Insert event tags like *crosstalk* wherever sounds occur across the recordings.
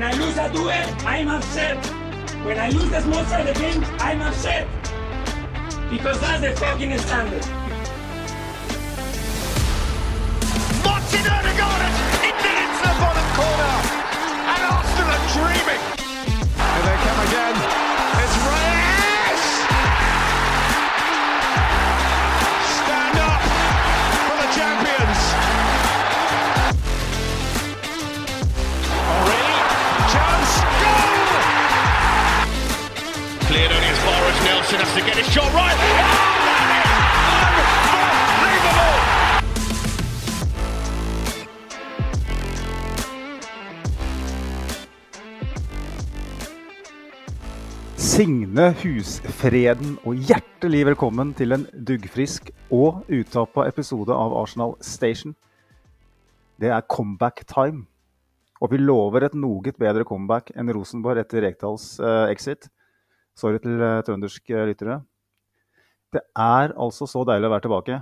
When I lose a duel, I'm upset. When I lose the small side of the game, I'm upset. Because that's the fucking standard. Martin Odegaard has hit it into the bottom corner. And Arsenal are dreaming. Here they come again. Far has to get his shot right. Oh, that is unbelievable! Signe Husfreden og hjertelig velkommen til en duggfrisk og uttappa episode av Arsenal Station. Det er comeback time, og vi lover et noe bedre comeback enn Rosenborg etter Rekdals uh, exit. Sorry til uh, trønderske lyttere. Det er altså så deilig å være tilbake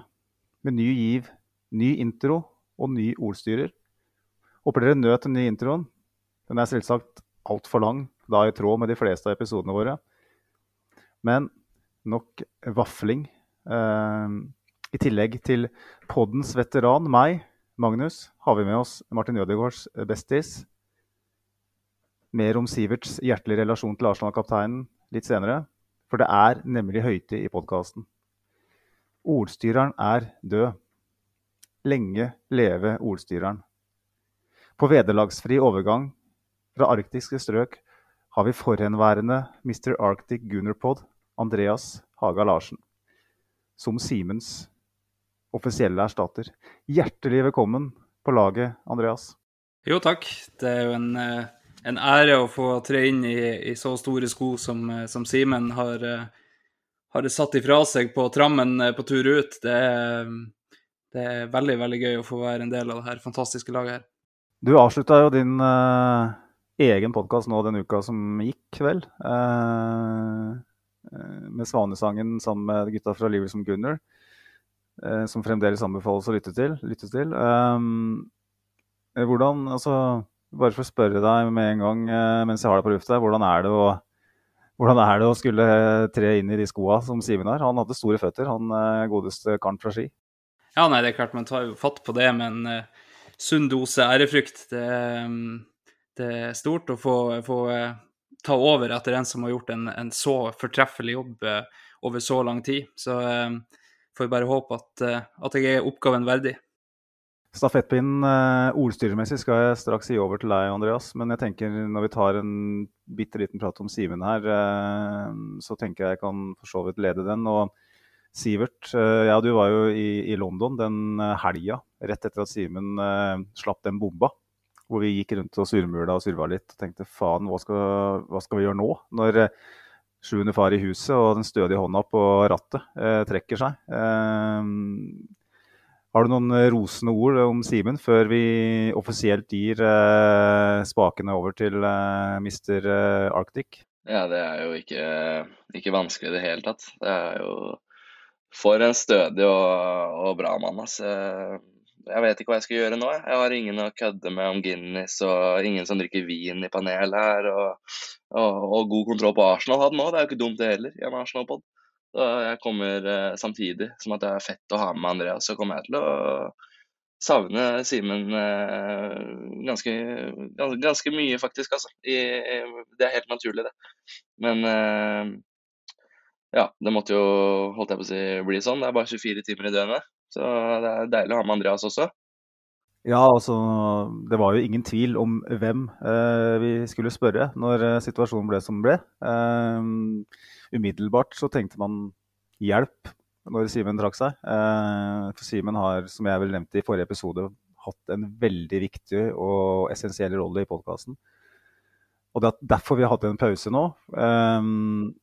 med ny giv, ny intro og ny ordstyrer. Håper dere nøt den nye introen. Den er selvsagt altfor lang, da i tråd med de fleste av episodene våre. Men nok vafling. Eh, I tillegg til poddens veteran, meg, Magnus, har vi med oss Martin Ødegaards bestis. Mer om Siverts hjertelige relasjon til Arsenal-kapteinen litt senere. For det er nemlig høytid i podkasten. Ordstyreren er død. Lenge leve ordstyreren. På vederlagsfri overgang fra arktiske strøk har vi forhenværende Mr. Arctic Gunnerpod, Andreas Haga Larsen, som Simens offisielle erstatter. Hjertelig velkommen på laget, Andreas. Jo, takk. Det er jo en, eh, en ære å få tre inn i, i så store sko som, eh, som Simen har, eh, har satt ifra seg på trammen eh, på tur ut. Det er, det er veldig, veldig gøy å få være en del av det her fantastiske laget her. Du avslutta jo din eh, egen podkast nå den uka som gikk, vel? Eh, med Svanesangen sammen med gutta fra Livet som Gunner. eh, som fremdeles anbefales å lytte til. Lytte til. Eh, hvordan, altså, bare for å spørre deg med en gang eh, mens jeg har deg på lufta, hvordan hvordan er det å skulle tre inn i de skoa som Simen har? Han hadde store føtter, han eh, godeste karen fra ski. Ja, nei, det er klart man tar jo fatt på det med en eh, sunn dose ærefrykt. Det, mm, det er stort å få, få uh, ta over etter en som har gjort en, en så fortreffelig jobb uh, over så lang tid. Så eh, får vi bare håpe at, eh, at jeg er oppgaven verdig. Stafettpinnen eh, ordstyremessig skal jeg straks gi over til deg, Andreas. Men jeg tenker når vi tar en bitte liten prat om Simen her, eh, så tenker jeg jeg kan for så vidt lede den. Og Sivert, eh, ja du var jo i, i London den eh, helga rett etter at Simen eh, slapp den bomba. Hvor vi gikk rundt og surmula og surva litt og tenkte faen, hva skal, hva skal vi gjøre nå? Når eh, sjuende far i huset og den stødige hånda på rattet trekker seg. Eh, har du noen eh, rosende ord om Simen før vi offisielt gir eh, spakene over til eh, Mr. eh, Arctic? Ja, det er jo ikke, ikke vanskelig i det hele tatt. Det er jo For en stødig og, og bra mann, altså. Jeg vet ikke hva jeg skal gjøre nå. jeg. Har ingen å kødde med om Guinness, og ingen som drikker vin i panelet her. Og, og, og god kontroll på Arsenal hadde nå. Det er jo ikke dumt det heller, en Arsenal-pod. Så jeg kommer eh, samtidig som at det er fett å ha med Andreas, så kommer jeg til å savne Simen eh, ganske, ganske, mye, faktisk. Altså. Det er helt naturlig, det. Men eh, ja, det måtte jo holdt jeg på å si, bli sånn. Det er bare 24 timer i døgnet. Så det er deilig å ha med Andreas også. Ja, altså Det var jo ingen tvil om hvem eh, vi skulle spørre når situasjonen ble som den ble. Eh, umiddelbart så tenkte man hjelp når Simen trakk seg. Eh, for Simen har, som jeg vel nevnte i forrige episode, hatt en veldig viktig og essensiell rolle i podkasten. og det er derfor vi har hatt en pause nå. Um,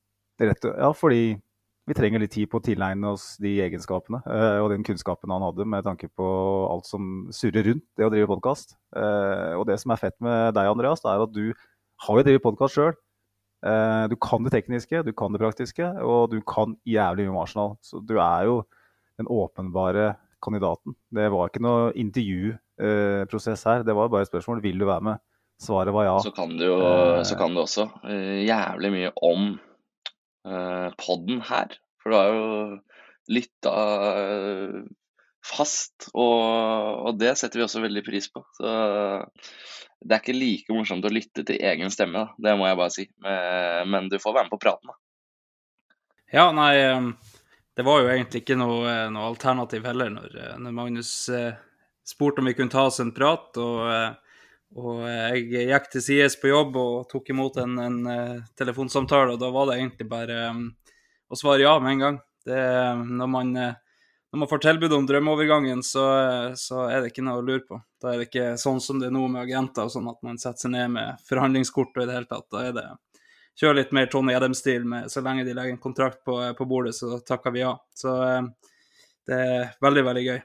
rett, ja, fordi vi trenger litt tid på å tilegne oss de egenskapene uh, og den kunnskapen han hadde med tanke på alt som surrer rundt det å drive podkast. Og det som er fett med deg, Andreas, det er at du har jo drevet podkast sjøl. Uh, du kan det tekniske, du kan det praktiske, og du kan jævlig mye om Arsenal. Så du er jo den åpenbare kandidaten. Det var ikke noe intervjuprosess her, det var bare et spørsmål vil du være med. Svaret var ja. Så kan du jo så kan du også jævlig mye om uh, podden her. For du har jo lytta fast, og, og, det setter vi også veldig pris på. Så det er ikke like morsomt å lytte til egen stemme, da. det må jeg bare si. Men, men du får være med på praten, da. Ja, nei, det var jo egentlig ikke noe, noe alternativ heller når, når Magnus spurte om vi kunne ta oss en prat. og og jeg gikk til sides på jobb og tok imot en, en telefonsamtale, og da var det egentlig bare um, å svare ja med en gang. Det, når, man, når man får tilbud om drømmeovergangen, så, så, er det ikke noe å lure på. Da er det ikke sånn som det er nå med agenter, sånn at man setter seg ned med forhandlingskort og i det hele tatt. Da er det kjør litt mer Tony Edem-stil så lenge de legger en kontrakt på, på bordet, så takker vi ja. Så uh, det er veldig, veldig gøy.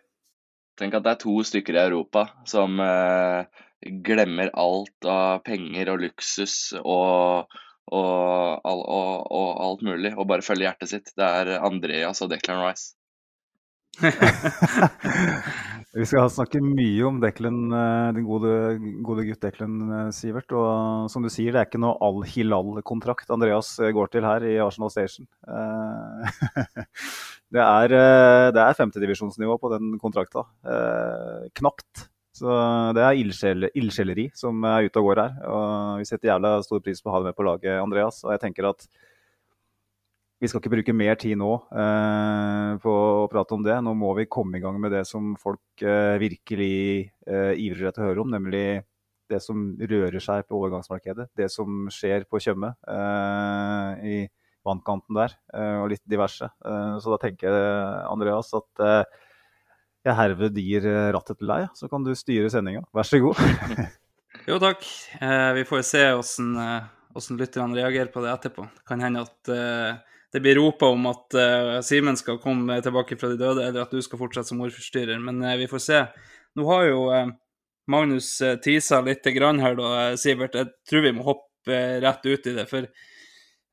Tenk at det er to stykker i Europa som eh, glemmer alt av penger og luksus og, og, og, og, alt mulig, og bare følger hjertet sitt. Det er Andreas og Declan Rice. *laughs* Vi skal snakke mye om Declan, den din gode, gode gutt Declan, eh, Sivert. Og som du sier, det er ikke noe Al-Hilal-kontrakt Andreas eh, går til her i Arsenal Station. *laughs* Det er, det er femtedivisjonsnivå på den kontrakta. Knapt. Så det er ildsjeleri som er ute og går her. Og vi setter jævla stor pris på å ha deg med på laget, Andreas. Og jeg tenker at vi skal ikke bruke mer tid nå eh, på å prate om det. Nå må vi komme i gang med det som folk eh, virkelig eh, ivrer etter å høre om, nemlig det som rører seg på overgangsmarkedet. Det som skjer på Tjøme, eh, i vannkanten der, eh, og litt diverse. Eh, så da tenker jeg, Andreas, at jeg herved gir rattet til deg, så kan du styre sendinga. Vær så god. *laughs* jo, takk. vi får se hvordan lytterne reagerer på det etterpå. Det kan hende at det blir ropa om at uh, Simen skal komme tilbake fra de døde, eller at du skal fortsette som ordforstyrrer. Men uh, vi får se. Nå har jo uh, Magnus uh, tisa litt grann her, da, Sivert. Jeg tror vi må hoppe rett ut i det. For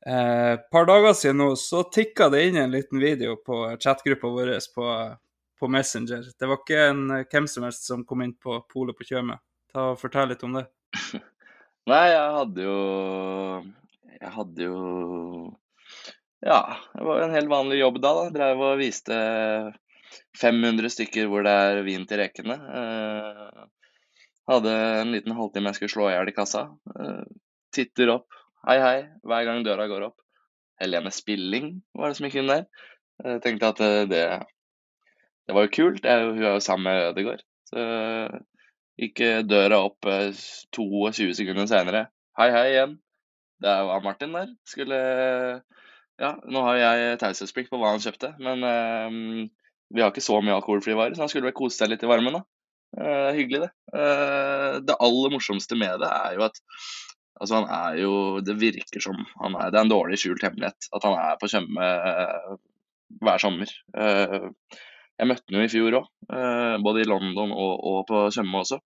et par dager siden nå så tikka det inn en liten video på chatgruppa vår på, på, Messenger. Det var ikke en hvem som helst som kom inn på polet på Tjøme. Ta og Fortell litt om det. *laughs* Nei, jeg hadde jo Jeg hadde jo ja, det var en helt vanlig jobb da. da. Drev og viste 500 stykker hvor det er vin til rekene. Eh, hadde en liten halvtime jeg skulle slå i hjel i kassa. Eh, titter opp. Hei, hei, hver gang døra går opp. Helene Spilling var det som gikk inn der. Jeg tenkte at eh, det, det var jo kult. jeg, hun er jo sammen med Ødegaard. Så gikk døra opp 22 sekunder senere. Hei, hei igjen. Det var Martin der. Skulle ja, nå har jeg taushetsplikt på hva han kjøpte, men uh, vi har ikke så mye alkoholfrie varer, så han skulle vel kose seg litt i varmen, da. Uh, hyggelig, det. Uh, det aller morsomste med det er jo at altså han er jo Det virker som han er Det er en dårlig skjult hemmelighet at han er på Tjøme hver sommer. jeg møtte han jo i fjor òg, både i London og, og på Tjøme også.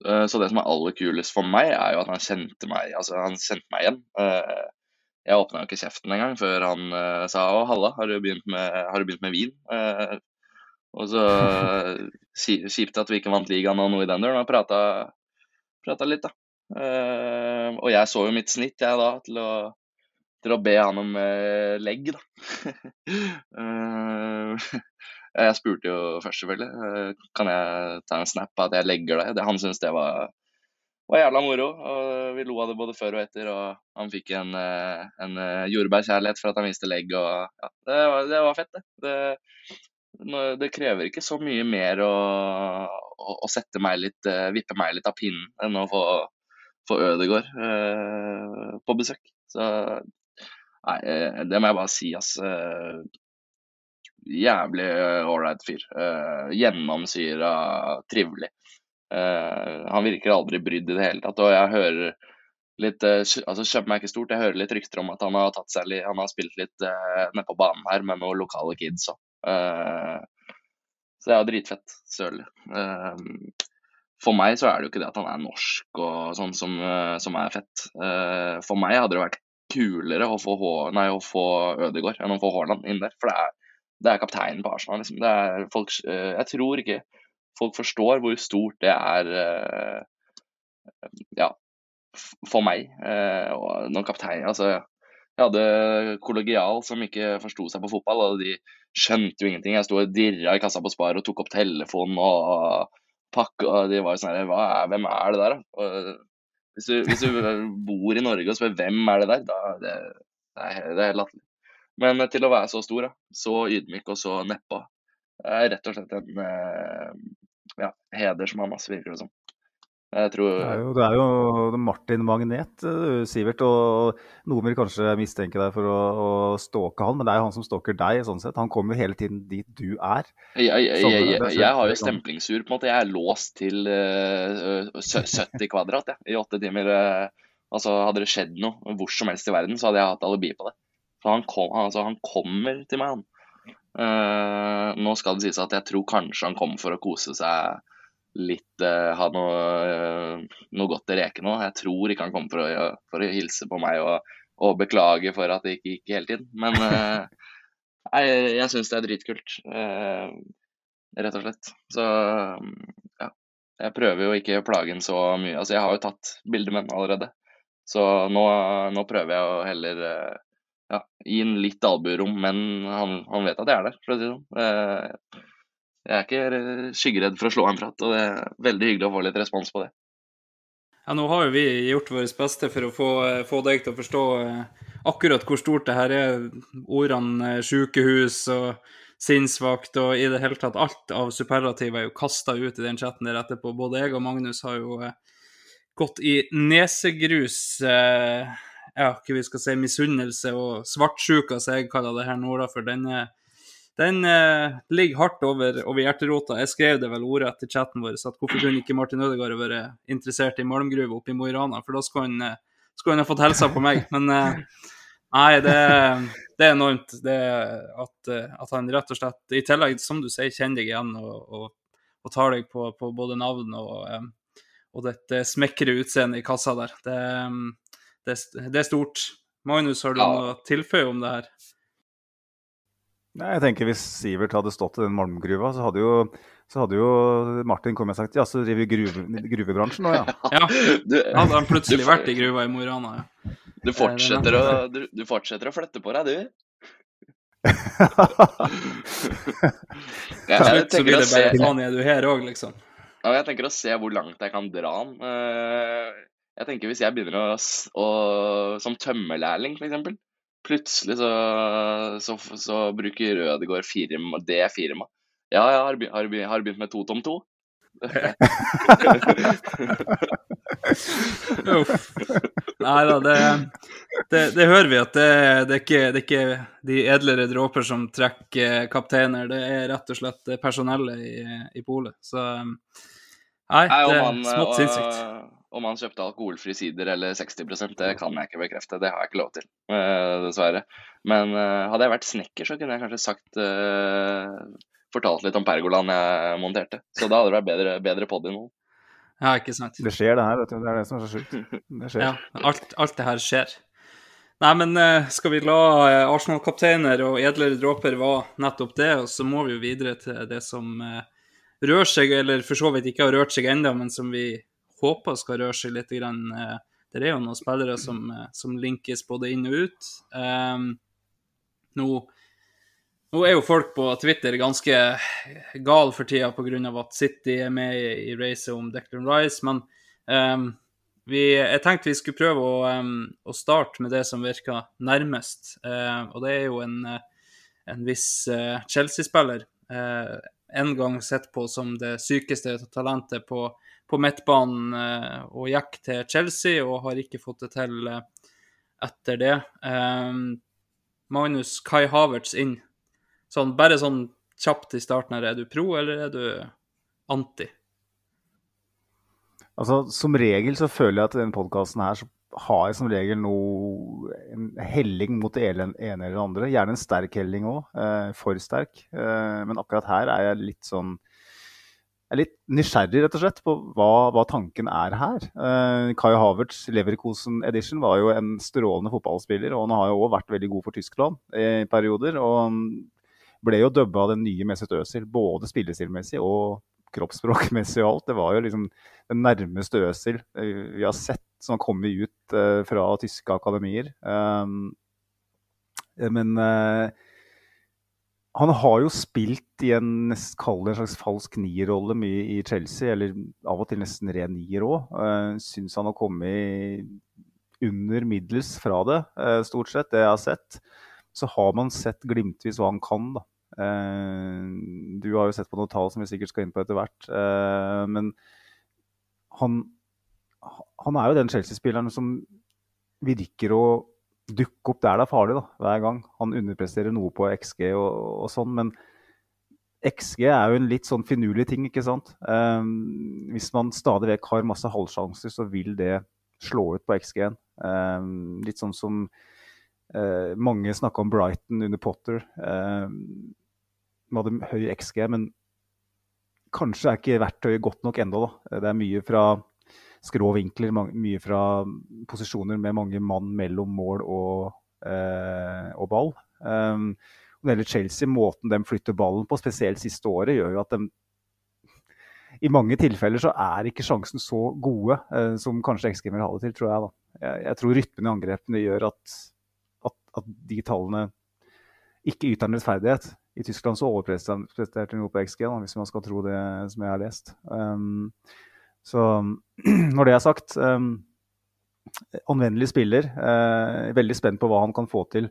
Så det som er aller kulest for meg, er jo at han kjente meg altså han kjente meg igjen. Jeg åpna ikke kjeften engang før han uh, sa å, halla, har du begynt med, har du begynt med vin? Uh, og så *laughs* kjipt at vi ikke vant ligaen og noe i den duren, og prata, prata litt, da. Uh, og jeg så jo mitt snitt, jeg da, til å, til å be han om legg, da. *laughs* jeg spurte jo først, selvfølgelig. kan jeg ta en snap av at jeg legger det? Han syntes det var var jævla moro. og Vi lo av det både før og etter. og Han fikk en, eh, en eh, jordbærkjærlighet for at han viste legg. og ja, Det var, det var fett, det. det. det. krever ikke så mye mer å, å, å, sette meg litt, eh, vippe meg litt av pinnen enn å få, få Ødegård på besøk. Så nei, det må jeg bare si, ass. Jævlig ålreit fyr. Eh, Gjennomsyra trivelig. Eh, han virker aldri brydd i det hele tatt. Og jeg hører litt uh, Altså, kjøper meg ikke stort, jeg hører litt rykter om at han har seg Han har spilt litt uh, nede på banen her med noen lokale kids òg. så det er jo dritfett. Sørlig. For meg så er det jo ikke det at han er norsk og sånn som, som er fett. For meg hadde det vært kulere å få, H nei, å få Ødegaard enn å få Haaland inn der. For det er, det er kapteinen på Arsenal. Liksom. Er folk, jeg tror ikke folk forstår hvor stort det er eh, ja, for meg. Eh, og noen kaptein Altså, jeg hadde kollegial som ikke forsto seg på fotball, og de skjønte jo ingenting. Jeg sto og dirra i kassa på Spar og tok opp telefonen og pakka og De var jo sånn her er- Hvem er det der, da? Og hvis, du, hvis du bor i Norge og spør hvem er det der, da det, det er det helt latterlig. Men eh, til å være så stor, da, så ydmyk og så nedpå, er rett og slett en eh, ja, hedersmann, ass, virker det som. Tror Det er jo, det er jo Martin Magnet, eh, Sivert, og noen vil kanskje mistenke deg for å, å stalke han, men det er jo han som stalker deg, sånn sett. Han kommer jo hele tiden dit du er. Jeg, jeg, jeg, jeg, har jo stemplingsur, på en måte. Jeg er låst til uh, 70 kvadrat ja, i åtte timer. eh. altså, hadde det skjedd noe hvor som helst i verden, så hadde jeg hatt alibi på det. Så han, kom, altså, han kommer til meg, han. Eh, nå skal det sies at jeg tror kanskje han kom for å kose seg litt, eh, ha noe, eh, noe godt i reke nå. Jeg tror ikke han kom for å, for å hilse på meg og, og beklage for at det ikke gikk hele tiden. Men nei, jeg syns det er dritkult. rett og slett. Så ja. Jeg prøver jo ikke å plage han så mye. Altså, jeg har jo tatt bilder med den allerede. Så nå, nå prøver jeg å heller ja, gi ham litt albuerom, men han, han vet at jeg er der, for å si det sånn. Eh, Jeg er ikke skyggeredd for å slå en prat, og det er veldig hyggelig å få litt respons på det. Ja, nå har jo vi gjort vårt beste for å få, få deg til å forstå eh, akkurat hvor stort det her er. Ordene eh, sykehus og sinnsvakt og i det hele tatt alt av superlativ er jo kasta ut i den chatten der etterpå. Både jeg og Magnus har jo eh, gått i nesegrus, eh, ja, hva vi skal si, misunnelse og svartsjuka, som jeg kaller det her nå, da, for den, eh, den eh, ligger hardt over, over hjerterota. Jeg skrev det vel ordrett i chatten vår at hvorfor kunne ikke Martin Ødegaard være interessert i malmgruve oppe i Mo i Rana, for da skulle han, eh, skulle han ha fått hilsa på meg. Men eh, nei, det, det er enormt det at, eh, at han rett og slett, i tillegg, som du sier, kjenner deg igjen og, og, og tar deg på, på både navn og, og dette smekre utseendet i kassa der. Det, eh, det, det er stort. Magnus, har du Ja. noe å tilføye om det her? Nei, jeg tenker Hvis Sivert hadde stått i den malmgruva, så hadde jo, så hadde jo Martin kommet og sagt ja, så driver vi gruve, gruvebransjen nå, ja. *laughs* Ja, Du, hadde han plutselig du- vært i gruva i Mo i Rana, ja. Du fortsetter, å, du, du fortsetter å flytte på deg, du. *laughs* Jeg, jeg, slutt så tenker blir det se, bare faen, er du her òg, liksom? ja, jeg tenker å se hvor langt jeg kan dra den. Jeg tenker Hvis jeg begynner å, å som tømmerlærling, f.eks. Plutselig så, så, så bruker Ødegaard firma, det firmaet. Ja, jeg har, har, har begynt med to tom to. *laughs* Nei da, det, det, det hører vi at det, det, er ikke, det er ikke de edlere dråper som trekker kapteiner, det er rett og slett personellet i, i polet. Så um, Nei, det er smått sinnssykt. Om han kjøpte alkoholfri sider eller 60 det kan jeg ikke bekrefte. Det har jeg ikke lov til, eh, dessverre. Men eh, hadde jeg vært snekker, så kunne jeg kanskje sagt eh, Fortalt litt om pergolaen jeg monterte. Så da hadde det vært bedre, bedre poddy nå. Ja, ikke sant. Det skjer, det her. vet du. Det er det som er så sjukt. Det skjer. Ja, alt, alt det her skjer. Nei, men skal vi la Arsenal-kapteiner og edlere dråper være nettopp det, og så må vi jo videre til det som rører seg, eller for så vidt ikke har rørt seg ennå, men som vi håper skal røre seg litt. Grann. eh, Det er jo noen spillere som, eh, som linkes både inn og ut. Um, nå, nå er jo folk på Twitter ganske gal for tida pga. at City er med i, i racet om Declan Rice, men um, vi, jeg tenkte vi skulle prøve å, um, å starte med det som virker nærmest. Uh, og det er jo en, en viss uh, Chelsea-spiller. Uh, en gang sett på som det sykeste talentet på, på midtbanen, eh, og gikk til Chelsea og har ikke fått det til eh, etter det. Eh, Magnus Kai Havertz inn. Sånn, bare sånn kjapt i starten her, er du pro, eller er du anti? Altså, Som regel så føler jeg at i denne podkasten her så har jeg som regel noe, en helling mot det ene eller det andre. Gjerne en sterk helling òg. Eh, for sterk. Eh, men akkurat her er jeg litt sånn jeg er litt nysgjerrig rett og slett på hva, hva tanken er her. Eh, Kai Havertz Leverkosen Edition var jo en strålende fotballspiller. Og han har jo òg vært veldig god for Tyskland i perioder. Og ble jo dubba av den nye Mesut Özil, både spillestilmessig og kroppsspråkmessig og alt. Det var jo liksom den nærmeste Øsil vi har sett som har kommet ut uh, fra tyske akademier. Um, men han har jo spilt i en kall en slags falsk nierrolle mye i Chelsea, eller av og til nesten ren nier òg. Uh, Syns han har kommet under middels fra det, uh, stort sett, det jeg har sett. Så har man sett glimtvis hva han kan, da. Uh, du har jo sett på noen tall som vi sikkert skal inn på etter hvert. Men han, han, er jo den Chelsea-spilleren som virker å dukke opp der det er farlig, da, hver gang. Han underpresterer noe på XG og, og sånn, men XG er jo en litt sånn finurlig ting, ikke sant. Um, hvis man stadig vekk har masse halvsjanser, så vil det slå ut på XG-en. Um, litt sånn som uh, mange snakka om Brighton under Potter. Um, de hadde høy XG, men kanskje er ikke verktøyet godt nok ennå. Det er mye fra skrå vinkler, mye fra posisjoner med mange mann mellom mål og, eh, og ball. Um, når det gjelder Chelsea, måten de flytter ballen på, spesielt siste året, gjør jo at de i mange tilfeller så er ikke sjansen så gode eh, som kanskje XG vil ha det til, tror jeg. da. Jeg, jeg tror rytmen i angrepene gjør at, at, at de tallene ikke yter en rettferdighet. I Tyskland så overpresterte de noe på XG, da, hvis man skal tro det som jeg har lest. Um, så *clears throat* når det er sagt um, Anvendelig spiller. Uh, veldig spent på hva han kan få til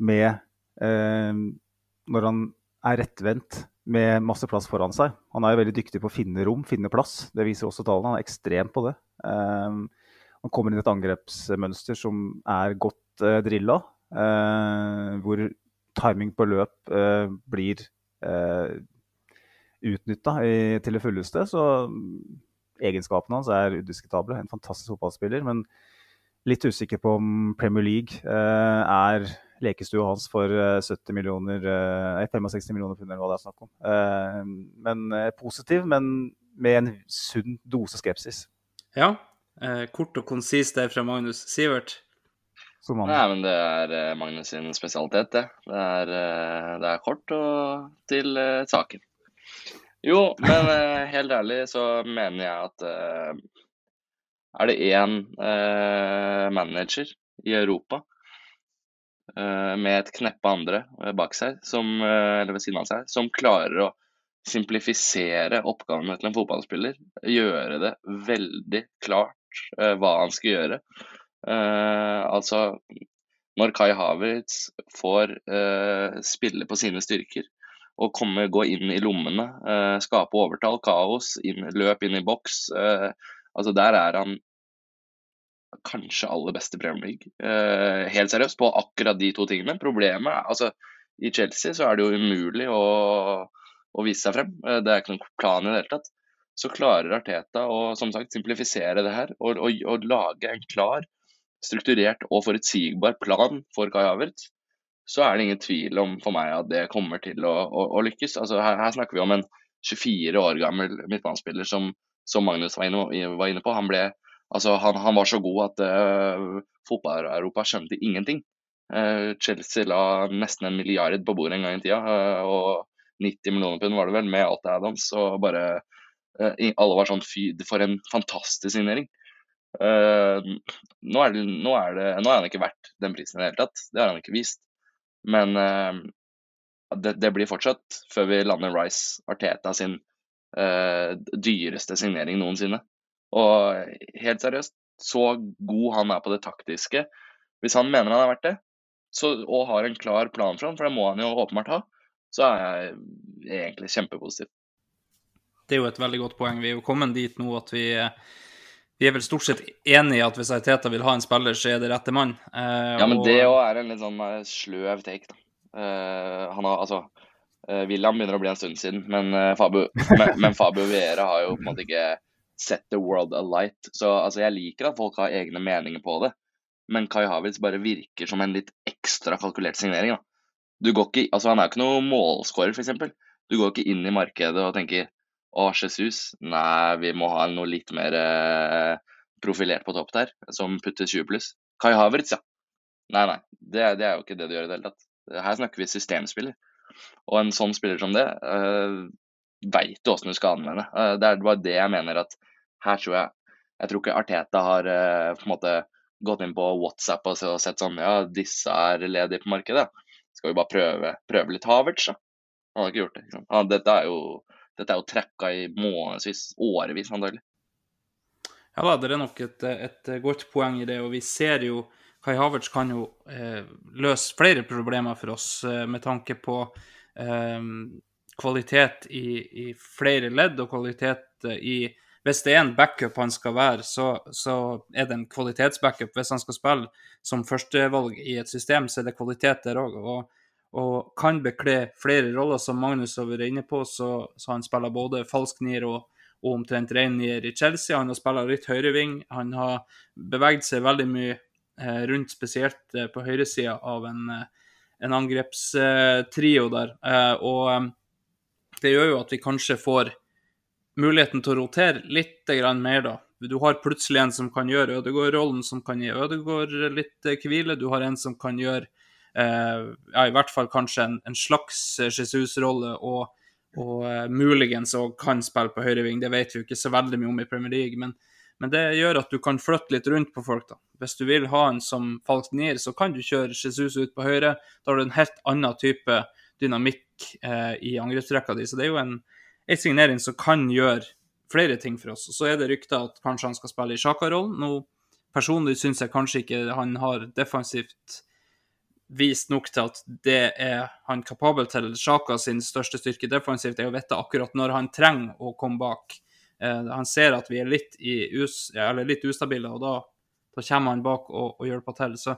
med uh, Når han er rettvendt med masse plass foran seg. Han er jo veldig dyktig på å finne rom, finne plass. Det viser også tallene. Han er ekstremt på det. Um, han kommer inn i et angrepsmønster som er godt uh, drilla. Uh, hvor timing på løp uh, blir uh, utnytta til det fulleste. Så egenskapene hans er udiskutable. En fantastisk fotballspiller. Men litt usikker på om Premier League uh, er lekestua hans for 70 millioner, uh, 65 millioner pund, eller hva det er snakk om. Men positiv, men med en sunn dose skepsis. Ja. kort og konsist der fra Magnus Sivert. Nei, men det er Magnus sin spesialitet, det. Det er, det er kort og til saken. Jo, men helt ærlig så mener jeg at er det én manager i Europa med et kneppe andre bak seg, som, eller ved siden av seg, som klarer å simplifisere oppgavene til en fotballspiller, gjøre det veldig klart hva han skal gjøre, altså når Kai Havertz får spille på sine styrker og komme, gå inn i lommene, eh, skape overtall, kaos, inn, løp inn i boks altså Der er han kanskje aller beste Premier League. helt seriøst, på akkurat de to tingene. Problemet er altså i Chelsea så er det jo umulig å, å vise seg frem. Det er ikke noen plan i det hele tatt. Så klarer Arteta å som sagt, simplifisere det her og, og, og lage en klar strukturert og forutsigbar plan for Kai Havertz, så er det ingen tvil om for meg at det kommer til å, å, å lykkes. Altså, her, her, snakker vi om en 24 år gammel midtbanespiller som, som Magnus var inne, var inne, på. Han, ble, altså, han, han var så god at uh, fotball-Europa skjønte ingenting. Uh, Chelsea la nesten en milliard på bordet en gang i tida, uh, og 90 millioner pund var det vel, med alt Adams. Og bare alle var sånn fy, for en fantastisk signering. Uh, nå, er det, nå, er det, nå har han ikke vært den prisen i det hele tatt, det har han ikke vist. Men uh, det, det, blir fortsatt, før vi lander Rice Arteta sin uh, dyreste signering noensinne. Og helt seriøst, så god han er på det taktiske Hvis han mener han har vært det, så, og har en klar plan for ham, for det må han jo åpenbart ha, så er jeg egentlig kjempepositiv. Det er jo et veldig godt poeng. Vi er jo kommet dit nå at vi vi er vel stort sett enige i at hvis Aiteta vil ha en spiller, så er det rette mann. Eh, ja, men og... det òg er en litt sånn uh, sløv take, da. Eh, han har altså eh, William begynner å bli en stund siden, men, eh, Fabio, men, men Fabio Vera har jo på en måte ikke set the world alight. Så altså, jeg liker at folk har egne meninger på det, men Kai Havertz bare virker som en litt ekstra kalkulert signering. da. Du går ikke, altså Han er jo ikke noe målskårer, f.eks. Du går ikke inn i markedet og tenker å, Jesus, nei, vi må ha noe litt mer eh, profilert på topp der, som putter 20 pluss. Kai Havertz, ja. Nei, nei, det, det, er jo ikke det du gjør i det hele tatt. Her snakker vi systemspiller. Og en sånn spiller som det, uh, veit du åssen du skal anvende. Uh, det er bare det jeg mener at her tror jeg Jeg tror ikke Arteta har uh, på en måte gått inn på WhatsApp og sett sånn Ja, disse er ledige på markedet. Skal vi bare prøve, prøve litt Havertz, da? Han har ikke gjort det. Ikke sant? Han, dette er jo dette er jo tracka i månedsvis, årevis antagelig. Ja da, det er nok et, et, godt poeng i det. Og vi ser jo Kai Havertz kan jo eh, løse flere problemer for oss eh, med tanke på eh, kvalitet i, i, flere ledd og kvalitet eh, i Hvis det er en backup han skal være, så, så er det en kvalitetsbackup. Hvis han skal spille som førstevalg i et system, så er det kvalitet der òg. Og, og, kan bekle flere roller, som Magnus har vært inne på. Så, så han spiller både falsk nier og, og omtrent ren nier i Chelsea. Han har spilt litt høyreving. Han har beveget seg veldig mye Eh, rundt spesielt eh, på høyresida av en, eh, en angrepstrio der. Og det gjør jo at vi kanskje får muligheten til å rotere litt mer, da. Du har plutselig en som kan gjøre Ødegaard-rollen, som kan gi Ødegaard litt hvile. Du har en som kan gjøre ja, i hvert fall kanskje en, en slags Jesus-rolle, og, og uh, muligens òg kan spille på høyreving. Det vet vi jo ikke så veldig mye om i Premier League, men men det gjør at du kan flytte litt rundt på folk. da. Hvis du vil ha en som falsk nier, så kan du kjøre Jesus ut på høyre. Da har du en helt annen type dynamikk eh, i angrepsrekka di. Så det er jo en, en signering som kan gjøre flere ting for oss. Og så er det rykter at kanskje han skal spille i Sjaka-rollen. Nå personlig syns jeg kanskje ikke han har defensivt vist nok til at det er han kapabel til. Sjaka sin største styrke defensivt er å vite akkurat når han trenger å komme bak. Eh, han ser at vi er litt, us, litt ustabile, og da, da, kommer han bak og, og hjelper til. Så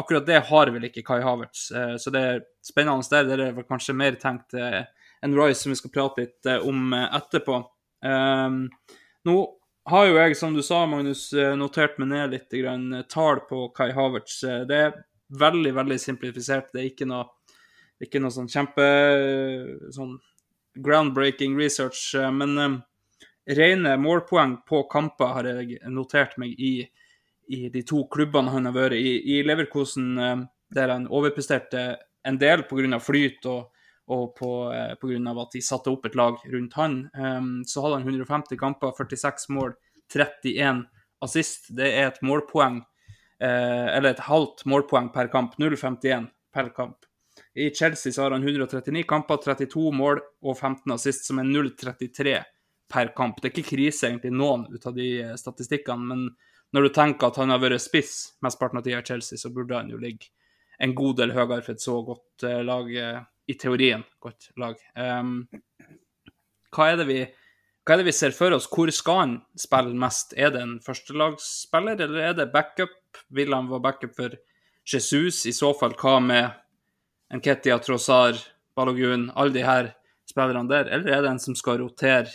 akkurat det har vel ikke Kai Havertz. Eh, så det er spennende der. Det er kanskje mer tenkt eh, enn Rice, som vi skal prate litt om etterpå. Nå har jo jeg, som du sa, Magnus, notert meg ned litt grann, tall på Kai Havertz. Det er veldig, veldig simplifisert. Det er ikke noe, ikke noe sånn kjempe sånn groundbreaking research. Men rene målpoeng på kamper har jeg notert meg i, i de to klubbene han har vært i. I Leverkosen, eh, der han overpresterte en del pga. flyt og, og eh, av at de satte opp et lag rundt han. Um, så hadde han 150 kamper, 46 mål, 31 assist. Det er et målpoeng, eh, eller et halvt målpoeng per kamp. 0,51 per kamp. I Chelsea så har han 139 kamper, 32 mål og 15 assist, som er 0,33 per kamp. Det er ikke krise egentlig noen ut av de eh, statistikkene, men når du tenker at han har vært spiss mesteparten av tida i Chelsea, så burde han jo ligge en god del høyere for et så godt uh, lag, i teorien godt lag. Um, hva, er vi, hva, er det vi, ser for oss? Hvor skal han spille mest? Er det en førstelagsspiller, eller er det backup? Vil han være backup for Jesus? I så fall, hva med Nketia, Trossar, Balogun, alle de her spillerne der? Eller er det en som skal rotere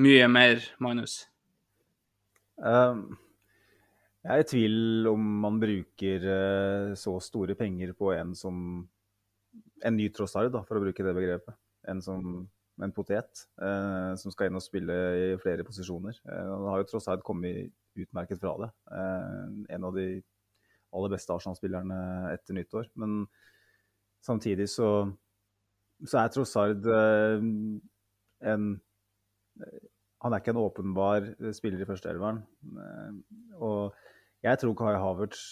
mye mer, Magnus? Um, jeg er i tvil om man bruker uh, så store penger på en som en ny Trossard, da, for å bruke det begrepet. En som en potet eh, som skal inn og spille i flere posisjoner. Eh, han har jo Trossard kommet utmerket fra det. en av de aller beste Arsenal-spillerne etter nyttår. Men samtidig så, så er Trossard en han er ikke en åpenbar eh, spiller i førsteelveren. Eh, og jeg tror Kai Havertz,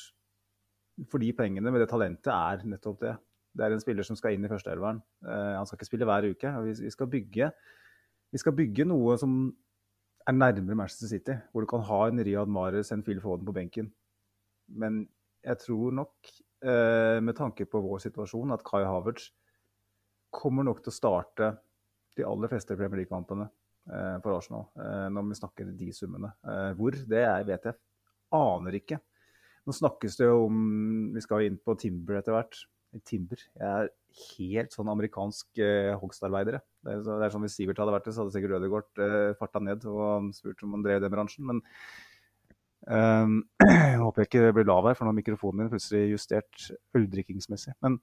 for de pengene med det talentet, er nettopp det. Det er en spiller som skal inn i førsteelveren. Eh, han skal ikke spille hver uke. Vi skal bygge, vi skal bygge noe som er nærmere Manchester City, hvor du kan ha en Riyad Mahrez, en Phil Foden på benken. Men jeg tror nok, med tanke på vår situasjon, at Kai Havertz kommer nok til å starte de aller fleste Premier League-kampene. Eh, for Arsenal, eh, når vi snakker de summene. Eh, hvor, det er, vet jeg aner ikke. Nå snakkes det jo om Vi skal inn på Timber etter hvert. Timber. Jeg er helt sånn amerikansk eh, hogstarbeider. Det er, det er som hvis Sivert hadde vært det, så hadde sikkert Rødegård eh, farta ned og spurt om han drev den bransjen. Men ehm, *clears throat* jeg håper jeg ikke blir lav her, for nå har mikrofonen min plutselig justert øldrikkingsmessig. Men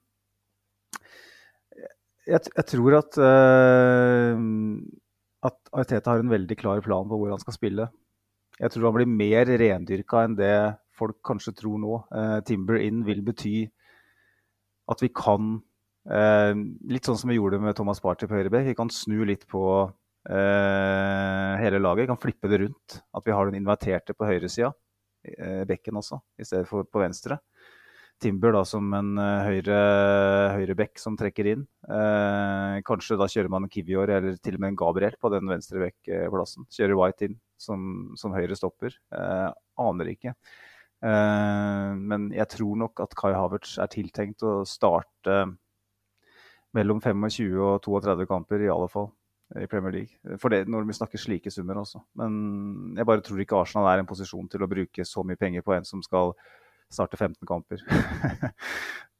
jeg, jeg tror at, eh, at Ariteta har en veldig klar plan på hvor han skal spille. Jeg tror han blir mer rendyrka enn det folk kanskje tror nå. Eh, Timber in vil bety at vi kan eh, Litt sånn som vi gjorde med Thomas Party på høyrebekk. Vi kan snu litt på eh, hele laget. Vi kan flippe det rundt. At vi har den inverterte på høyresida, eh, bekken også, i stedet for på venstre. Timber da som en høyre, høyrebekk som trekker inn. Eh, kanskje da kjører man en Kivior eller til og med en Gabriel på den venstre bekkplassen. Kjører White inn som, som høyre stopper. Eh, aner ikke. Eh, men jeg tror nok at Kai Havertz er tiltenkt å starte mellom 25 og 32 kamper, i alle fall, i Premier League. For det, når vi snakker slike summer også. Men jeg bare tror ikke Arsenal er i en posisjon til å bruke så mye penger på en som skal starte 15 kamper. *laughs*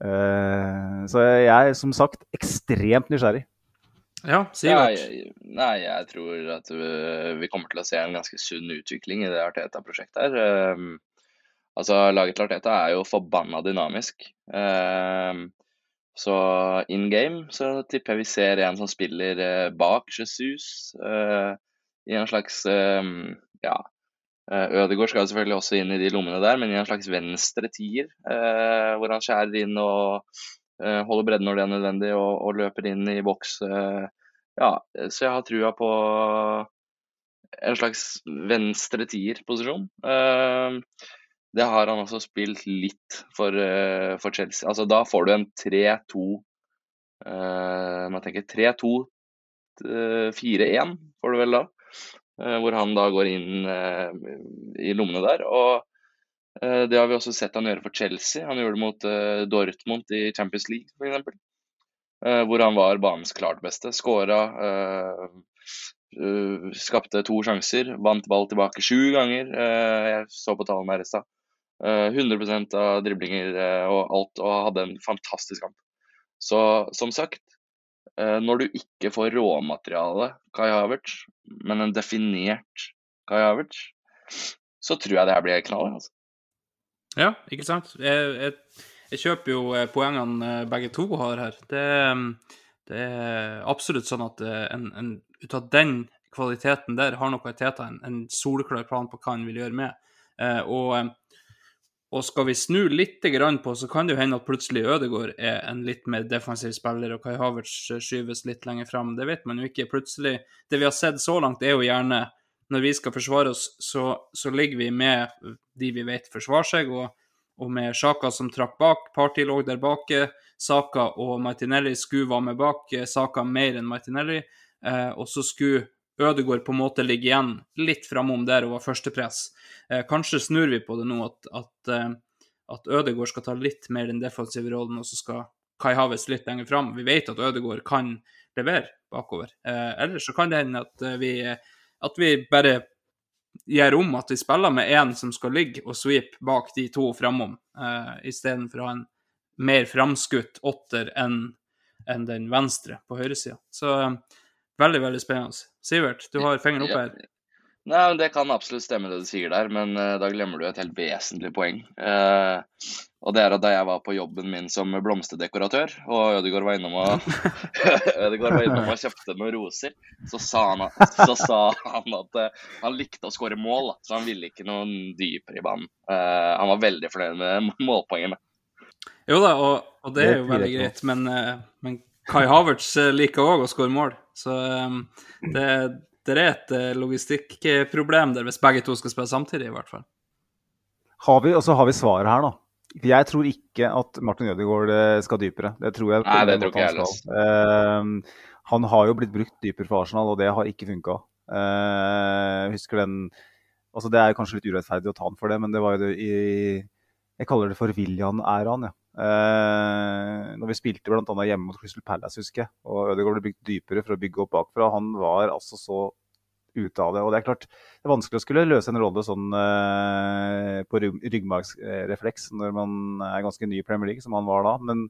Eh, så jeg er som sagt ekstremt nysgjerrig. Ja, Sivert. Nei, nei, jeg tror at vi kommer til å se en ganske sunn utvikling i det Arteta-prosjektet her. Altså, Laget til Arteta er jo forbanna dynamisk. Um, så in game så tipper jeg vi ser en som spiller uh, bak Jesus uh, i en slags um, ja, uh, Ødegaard skal selvfølgelig også inn i de lommene der, men i en slags venstre tier, hvor han skjærer inn og holder bredden når det er nødvendig, og, løper inn i boks. ja, så jeg har trua på en slags venstre tier-posisjon. Uh, det har han også spilt litt for, uh, for Chelsea. Altså, da får du en 3-2 uh, Man tenker 3-2-4-1 får du vel da. Uh, hvor han da går inn uh, i lommene der. Og det har vi også sett han gjøre for Chelsea. Han gjorde det mot Dortmund i Champions League f.eks. Hvor han var banens klart beste. Skåra, skapte to sjanser, vant ball tilbake sju ganger. Jeg så på tallene her i stad. Uh, 100 av driblinger uh, og alt, og hadde en fantastisk kamp. Så som sagt, uh, når du ikke får råmateriale Kai Havertz, men en definert Kai Havertz, så tror jeg det her blir knall. Altså. Ja, ikke sant? Jeg, jeg, jeg kjøper jo eh, poengene eh, begge to har her. Det, det er absolutt sånn at eh, en, en, ut av den kvaliteten der har nok Teta en, en soleklar plan på hva han vil gjøre med. Eh, og, eh, og skal vi snu litt på, så kan det jo hende at plutselig Ødegaard er en litt mer defensiv spiller, og Kai Havertz eh, skyves litt lenger fram. Det vet man jo ikke. Plutselig Det vi har sett så langt, er jo gjerne når vi skal forsvare oss, så, så ligger vi med de vi vet forsvarer seg, og, og med Sjaka som trakk bak. Party lå der bake. Saka og Martinelli skulle være med bak. Saka mer enn Martinelli. Eh, og så skulle Ødegaard på en måte ligger igjen litt framom der og var førstepress. Eh, kanskje snur vi på det nå, at, at, eh, at Ødegaard skal ta litt mer den defensive rollen, og så skal Kai Havertz litt lenger fram. Vi vet at Ødegaard kan levere bakover. Eh, ellers så kan det hende at eh, vi, at vi bare gir om at vi spiller med én som skal ligge og sweep bak de to framom, eh, istedenfor å ha en mer framskutt åtter enn en den venstre på høyresida. Så eh, veldig, veldig spennende. Sivert, du har fingeren oppe her. Nei, men Det kan absolutt stemme det du sier der, men uh, da glemmer du et helt vesentlig poeng. Uh, og det er at Da jeg var på jobben min som blomsterdekoratør, og Ødegaard var innom og, *laughs* Ødegaard var innom og kjøpte noen roser, så sa han at, så sa han at uh, han likte å skåre mål, da, så han ville ikke noe dypere i banen. han var veldig fornøyd med *laughs* målpoengene. Jo da, og, og det er jo veldig greit, men, men Kai Havertz liker òg å skåre mål, så um, det det er et logistikkproblem der hvis begge to skal spille samtidig, i hvert fall. Har vi, og så har vi svaret her, da. Jeg tror ikke at Martin Ødegaard skal dypere. Det tror jeg. Nei, det tror ikke jeg heller. Uh, han har jo blitt brukt dypere for Arsenal, og det har ikke funka. Uh, husker den altså Det er kanskje litt urettferdig å ta han for det, men det var jo det i Jeg kaller det for William-æraen, ja. Uh, når vi spilte bl.a. hjemme mot Crystal Palace, husker jeg. Og Ødegaard ble bygd dypere for å bygge opp bakfra. Han var altså så ute av det. Og det er klart det er vanskelig å skulle løse en rolle sånn eh, på ryggmargsrefleks når man er ganske ny i Premier League, som han var da. Men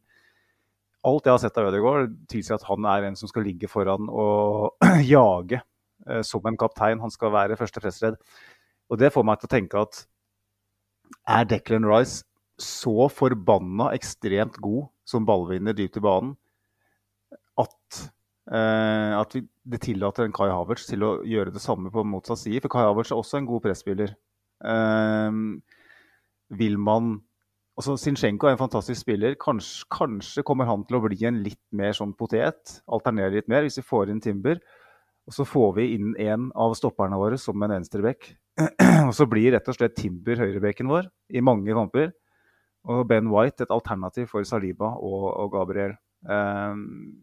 alt jeg har sett av Ødegaard, tilsier at han er en som skal ligge foran og *clears throat* jage eh, som en kaptein. Han skal være første pressledd. Og det får meg til å tenke at er Declan Rice så forbanna ekstremt god som ballvinner dypt i banen at, eh, at vi, det tillater en Kai Havertz til å gjøre det samme på motsatt side? For Kai Havertz er også en god presspiller. Eh, vil man Altså, Zinchenko er en fantastisk spiller. Kanskje, kanskje, kommer han til å bli en litt mer sånn potet. Alternere litt mer hvis vi får inn Timber. Og så får vi inn en av stopperne våre som en venstreback. *clears throat* og så blir rett og slett Timber høyrebekken vår i mange kamper. Og Ben White et alternativ for Saliba og, og Gabriel. Um,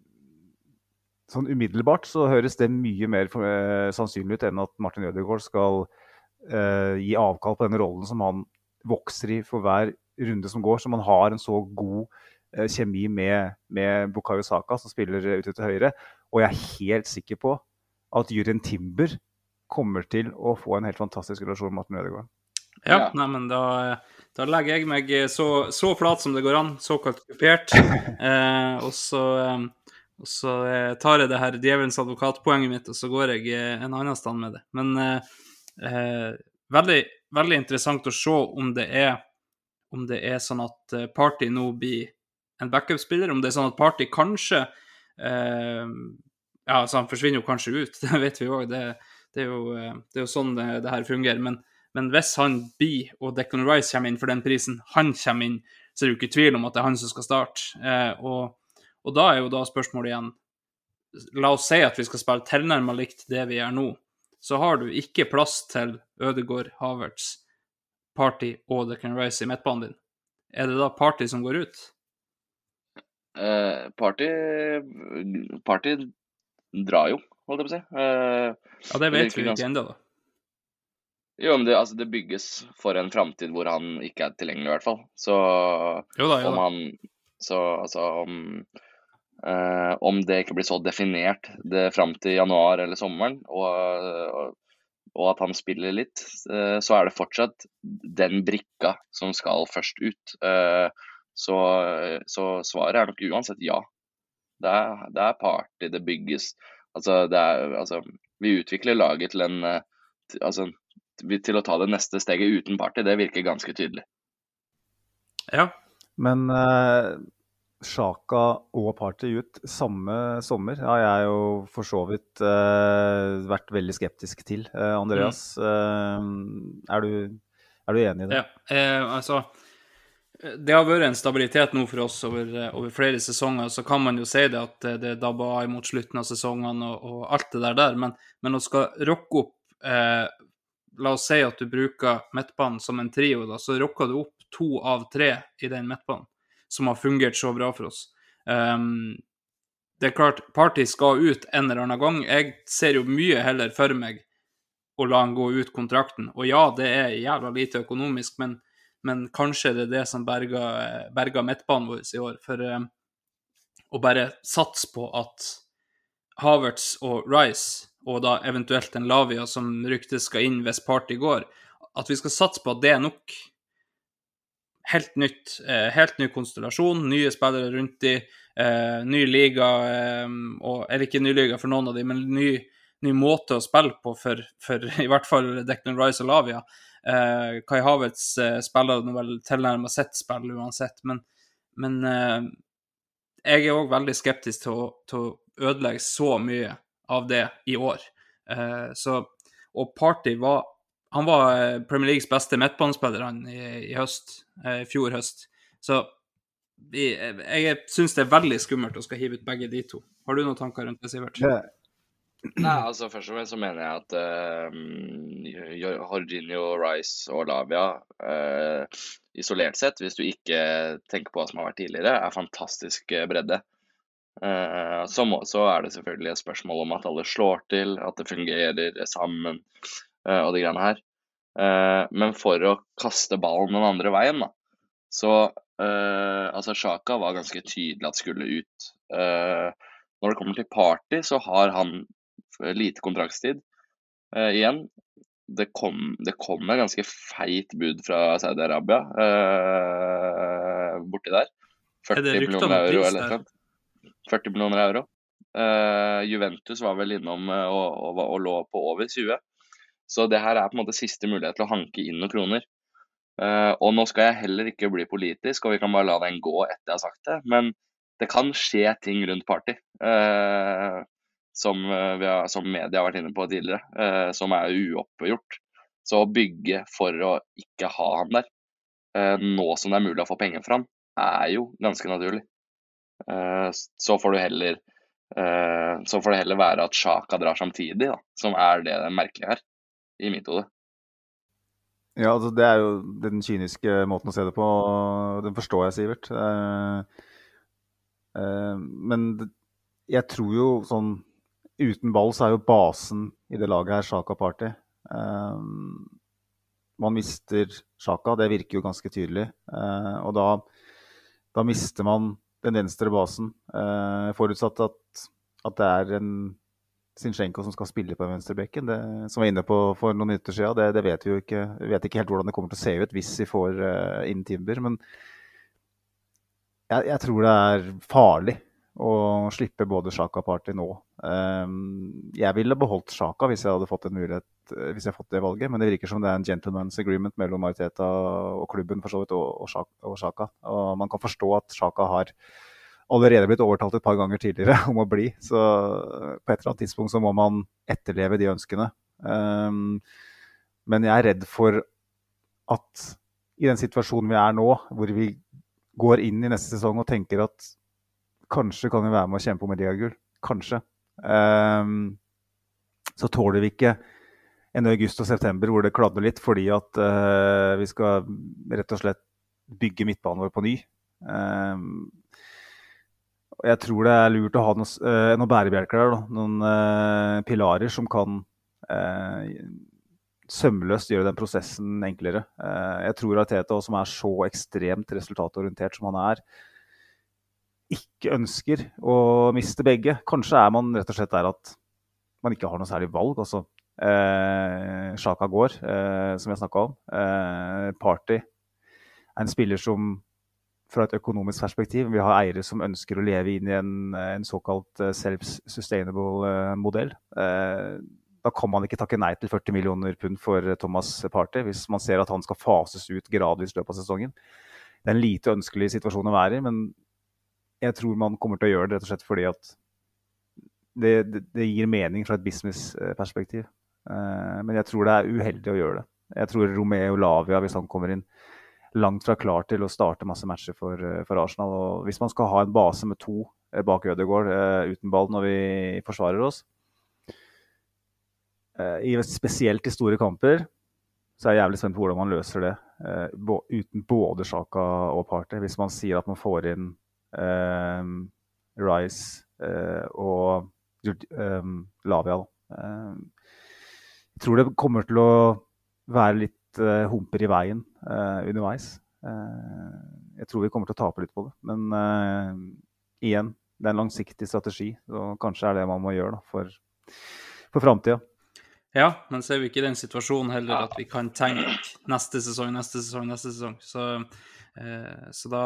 sånn umiddelbart så høres det mye mer for, uh, sannsynlig ut enn at Martin Ødegaard skal uh, gi avkall på den rollen som han vokser i for hver runde som går, så man har en så god eh, kjemi med, med Bukayo Saka, som spiller ute til høyre. Og jeg er helt sikker på at Jurien Timber kommer til å få en helt fantastisk relasjon med Martin Ødegaard. Ja, ja. Nei, men da, da, legger jeg meg så, så, flat som det går an, såkalt kupert. *laughs* Eh, og så, eh, og så eh, tar jeg det her djevelens advokatpoenget mitt, og så går jeg eh, en annen stand med det. Men eh, veldig, veldig interessant å se om det er om det er sånn at eh, Party nå blir en backup-spiller, om det er sånn at Party kanskje eh, Ja, altså han forsvinner jo kanskje ut, *laughs* det vet vi òg. Det, det, eh, det, er jo sånn det, det her fungerer. Men, men, hvis han blir, og Declan Rice kommer inn for den prisen han kommer inn, så er det jo ikke tvil om at det er han som skal starte. Eh, og, og, da er jo da spørsmålet igjen La oss si at vi skal spille tilnærmet likt det vi gjør nå. Så har du ikke plass til Ødegård Havertz Party og Declan Rice i midtbanen din, er det da Party som går ut? Uh, party Party drar jo, holdt jeg på å si. Uh, ja, det vet vi ikke ennå, da. Jo, men det, altså, det bygges for en framtid hvor han ikke er tilgjengelig, i hvert fall. Så jo da, jo da. om han Så altså om, uh, om det ikke blir så definert det fram til januar eller sommeren, og, og og at han spiller litt, eh, så er det fortsatt den brikka som skal først ut. Eh, så, så svaret er nok uansett ja. Det er, det er party, det bygges. Altså, det er, altså, vi utvikler laget til en til, altså, til å ta det neste steget uten party. Det virker ganske tydelig. Ja. Men uh, Sjaka og Party ut samme sommer har jeg jo for så vidt uh, vært veldig skeptisk til. Uh, Andreas, uh, er, du, er, du, enig i det? Ja, altså Det har vært en stabilitet nå for oss over, over, flere sesonger. Så kan man jo si det at det dabba av mot slutten av sesongene og, og, alt det der, der. Men, men å skal rocke opp La oss si at du bruker midtbanen som en trio, da, så rocker du opp to av tre i den midtbanen som har fungert så bra for oss. Um, det er klart, Party skal ut en eller annen gang. Jeg ser jo mye heller for meg å la han gå ut kontrakten. Og ja, det er jævla lite økonomisk, men, men kanskje det er det som berger, berger midtbanen vår i år. For um, å bare satse på at Havertz og Rice, og da eventuelt en Lavia som ryktes skal inn hvis Party går, at vi skal satse på at det er nok helt nytt. Eh, helt ny konstellasjon, nye spillere rundt de, eh, ny liga, eh, og, eller ikke ny liga for noen av de, men ny, ny måte å spille på for, for, *laughs* i hvert fall Declan Rice og Lavia. Kai Havertz spiller nå vel tilnærmet sitt spill uansett, men, men jeg er òg veldig skeptisk til å, til å, ødelegge så mye av det i år. så, og Party var han var eh, Premier Leagues beste midtbanespiller i, i høst, eh, i fjor høst. Så jeg, jeg syns det er veldig skummelt å skal hive ut begge de to. Har du noen tanker rundt det, Sivert? Ja. Nei, altså Først og fremst så mener jeg at uh, Jorginho, Rice og Lavia uh, isolert sett, hvis du ikke tenker på hva som har vært tidligere, er fantastisk bredde. Uh, så, er det selvfølgelig et spørsmål om at alle slår til, at det fungerer sammen. Eh, og de greiene her. Eh, men for å kaste ballen den andre veien, da, så eh, Altså, Sjaka var ganske tydelig at skulle ut. når det kommer til Party, så har han lite kontraktstid igjen. Det kom, det kom et ganske feit bud fra Saudi-Arabia borti der. 40 millioner euro eller noe. 40 millioner euro. Uh, Juventus var vel innom uh, og, og, og, lå på over 20. Så det her er på en måte siste mulighet til å hanke inn noen kroner. Uh, og nå skal jeg heller ikke bli politisk, og vi kan bare la den gå etter jeg har sagt det. Men det kan skje ting rundt Party. Som, har, som, media har vært inne på tidligere, som er uoppgjort. Så å bygge for å ikke ha han der, nå som det er mulig å få penger fra han, er jo ganske naturlig. Eh, så får heller eh, så får det heller være at Sjaka drar samtidig, da, som er det merkelige her, i mitt hode. Ja, altså det er jo den kyniske måten å se det på. Den forstår jeg, Sivert. Eh, men jeg tror jo sånn Uten ball så er jo basen i det laget her Sjaka Party. Man mister Sjaka, det virker jo ganske tydelig. Og da, da, mister man den venstre basen. Uh, forutsatt at, at, det er en Sinchenko som skal spille på venstrebekken. venstre bekken. Det, som var inne på for noen minutter siden. Det, det, vet vi jo ikke. Vi vet ikke helt hvordan det kommer til å se ut hvis vi får uh, inn Timber. Men jeg, jeg tror det er farlig å slippe både Sjaka og Party nå. Um, jeg ville beholdt Sjaka hvis jeg hadde fått en mulighet, eh, hvis jeg hadde fått det valget, men det virker som det er en gentleman's agreement mellom Mariteta og klubben for så vidt, og, Sjaka. Og man kan forstå at Sjaka har allerede blitt overtalt et par ganger tidligere *laughs* om å bli, så på et eller annet tidspunkt så må man etterleve de ønskene. Um, men jeg er redd for at i den situasjonen vi er nå, hvor vi går inn i neste sesong og tenker at Kanskje kan vi være med å kjempe om et ligagull. Kanskje. Um, så tåler vi ikke en august og september hvor det kladder litt fordi at uh, vi skal rett og slett bygge midtbanen vår på ny. Um, jeg tror det er lurt å ha noen, uh, noen bærebjelker der. Da. Noen uh, pilarer som kan sømløst gjøre den prosessen enklere. jeg tror Arteta, som er så ekstremt resultatorientert som han er, ikke ønsker å miste begge. Kanskje er man rett og slett der at man ikke har noe særlig valg. Altså, eh, Sjaka går, eh, som jeg snakka om. Eh, Party er en spiller som fra et økonomisk perspektiv vil ha eiere som ønsker å leve inn i en, en såkalt eh, self-sustainable eh, modell. Eh, da kan man ikke takke nei til 40 millioner pund for Thomas Party hvis man ser at han skal fases ut gradvis i løpet av sesongen. Det er en lite ønskelig situasjon å være i, men jeg tror man kommer til å gjøre det rett og slett fordi at det, det, det gir mening fra et businessperspektiv. Uh, men jeg tror det er uheldig å gjøre det. Jeg tror Romeo Lavia, hvis han kommer inn, langt fra klar til å starte masse matcher for, eh, for Arsenal. Og hvis man skal ha en base med to eh, bak Ødegaard uh, uten ball når vi forsvarer oss, i, spesielt i store kamper, så er jeg jævlig spent på hvordan man løser det uten både Sjaka og Party. Hvis man sier at man får inn Rice uh, og um, Lavia. Jeg tror det kommer til å være litt humper i veien underveis. jeg tror vi kommer til å tape litt på det. Men igjen, det er en langsiktig strategi. Og kanskje er det man må gjøre da, for, for framtida. Ja, men så er vi ikke i den situasjonen heller at vi kan tenke neste sesong, neste sesong, neste sesong. Så Eh, så da,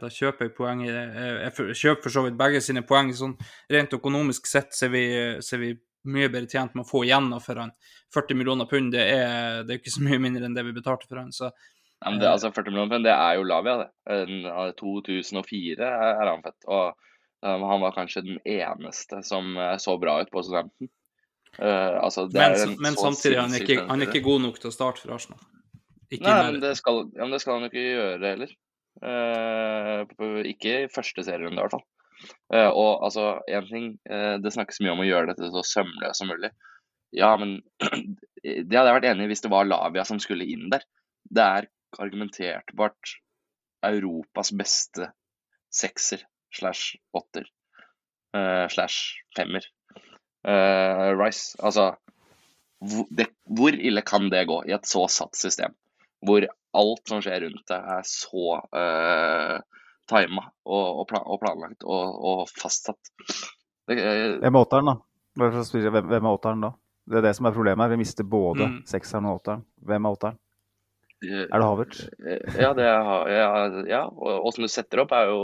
da, kjøper jeg poeng Jeg kjøper for så vidt begge sine poeng. Sånn, rent økonomisk sett så er, vi, så er vi mye bedre tjent med å få igjen for han. 40 millioner pund, det er, det er ikke så mye mindre enn det vi betalte for han. Så, ja, det, altså 40 millioner pund, det er jo Lavia, det. 2004 er han fett. Og um, han var kanskje den eneste som så bra ut på studenten. Uh, altså, men, men samtidig han er ikke han er ikke god nok til å starte for Arsenal. Ikke Nei, men det, skal, ja, men det skal han jo ikke gjøre heller. Uh, ikke i første serierunde, i hvert fall. Uh, og altså, én ting uh, Det snakkes mye om å gjøre dette så sømløst som mulig. Ja, men *clears throat* det hadde jeg vært enig i hvis det var Lavia som skulle inn der. Det er argumentertbart Europas beste sekser slash åtter slash femmer. Rice, altså hvor, det, hvor ille kan det gå i et så satt system? Hvor alt som skjer rundt deg, er så uh, eh, tima og, og, plan, og, planlagt og, og fastsatt. Det, uh, hvem er åtteren, da? Hvem er åtteren da? Det er det som er problemet her. Vi mister både mm. sekseren og åtteren. Hvem er åtteren? Er det Havertz? Ja, det er, ja, ja. Og åssen du setter opp, er jo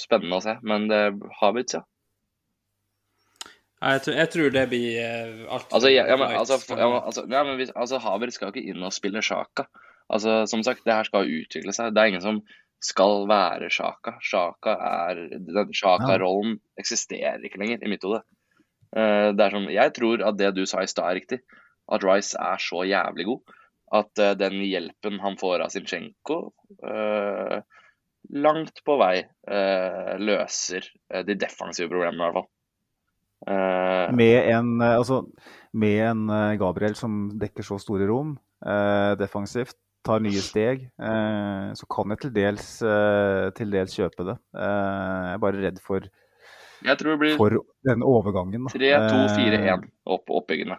spennende å se. Men det er Havertz, ja. Jeg, tror, jeg tror det blir eh, alt. Altså, ja, ja, men, altså, ja, men, altså, ja, men hvis, altså Haver skal ikke inn og spille Sjaka. Altså, som sagt, det her skal utvikle seg. Det er ingen som skal være Sjaka. Sjaka er den Sjaka-rollen eksisterer ikke lenger i mitt hode. Eh, det er som, jeg tror at det du sa i stad er riktig. At Rice er så jævlig god at eh, den hjelpen han får av Zinchenko, eh, langt på vei eh, løser de defensive problemene, i hvert fall. Eh, Med en, eh, altså, med en eh, Gabriel som dekker så store rom eh, defensivt, tar nye steg, eh, så kan jeg til dels, eh, til dels kjøpe det. Jeg er bare redd for, jeg tror det blir for den overgangen. 3-2-4-1 opp oppbyggende.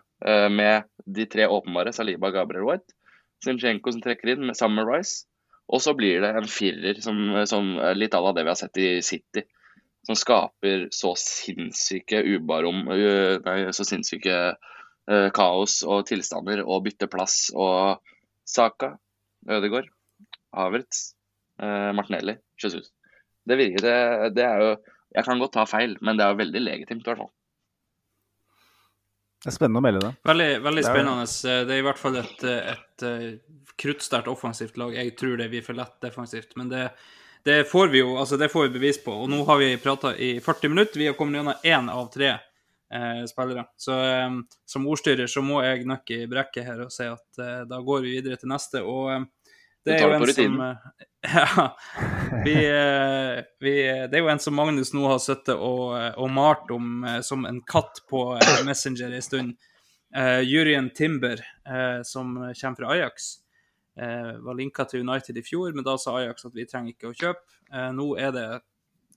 Med de tre åpenbare, Saliba, Gabriel White, Zinchenko som trekker inn med, Summer Rice. Og så blir det en firer, som, som litt à la det vi har sett i City. Som skaper så sinnssyke ubarom, nei, så sinnssyke uh, kaos og tilstander og bytter plass. Og Saka, Ødegaard, Havertz, uh, Martinelli, Jesus. Det virker det, det er jo Jeg kan godt ta feil, men det er jo veldig legitimt, i hvert fall. Det er spennende å melde det. Veldig, veldig Det er spennende. Det er i hvert fall et, et, et kruttsterkt offensivt lag. Jeg tror det blir for lett defensivt, men det, det får vi jo altså det får vi bevis på. Og nå har vi prata i 40 minutter. Vi har kommet gjennom én av tre eh, spillere. Så eh, som ordstyrer så må jeg nøkke i brekket her og si at eh, da går vi videre til neste. Og eh, det er jo en som eh, *laughs* Ja. Vi, eh, vi, det er jo en som Magnus nå har sittet og, og malt om som en katt på Messenger en stund. Uh, Jurien Timber, eh, som kommer fra Ajax, var linka til United i fjor, men da sa Ajax at vi trenger ikke å kjøpe. Eh, nå er det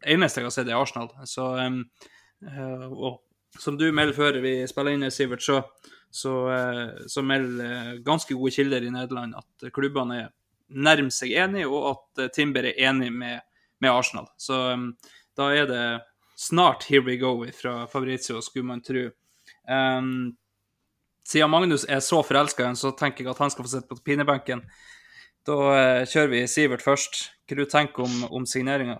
eneste jeg har sett, er Arsenal. Så, eh, og som du melder før vi spiller inn, Sivert, så, så, eh, så melder eh, ganske gode kilder i Nederland at klubbene er nærmer seg enige, og at eh, Timber er enig med, med Arsenal. Så da er det snart 'here we go' fra Fabrizio, skulle man tro. Um, siden Magnus er så forelska i han, så tenker jeg at han skal få sitte på pinebenken. Da eh, kjører vi Sivert først. Hva du tenker om, om signeringa?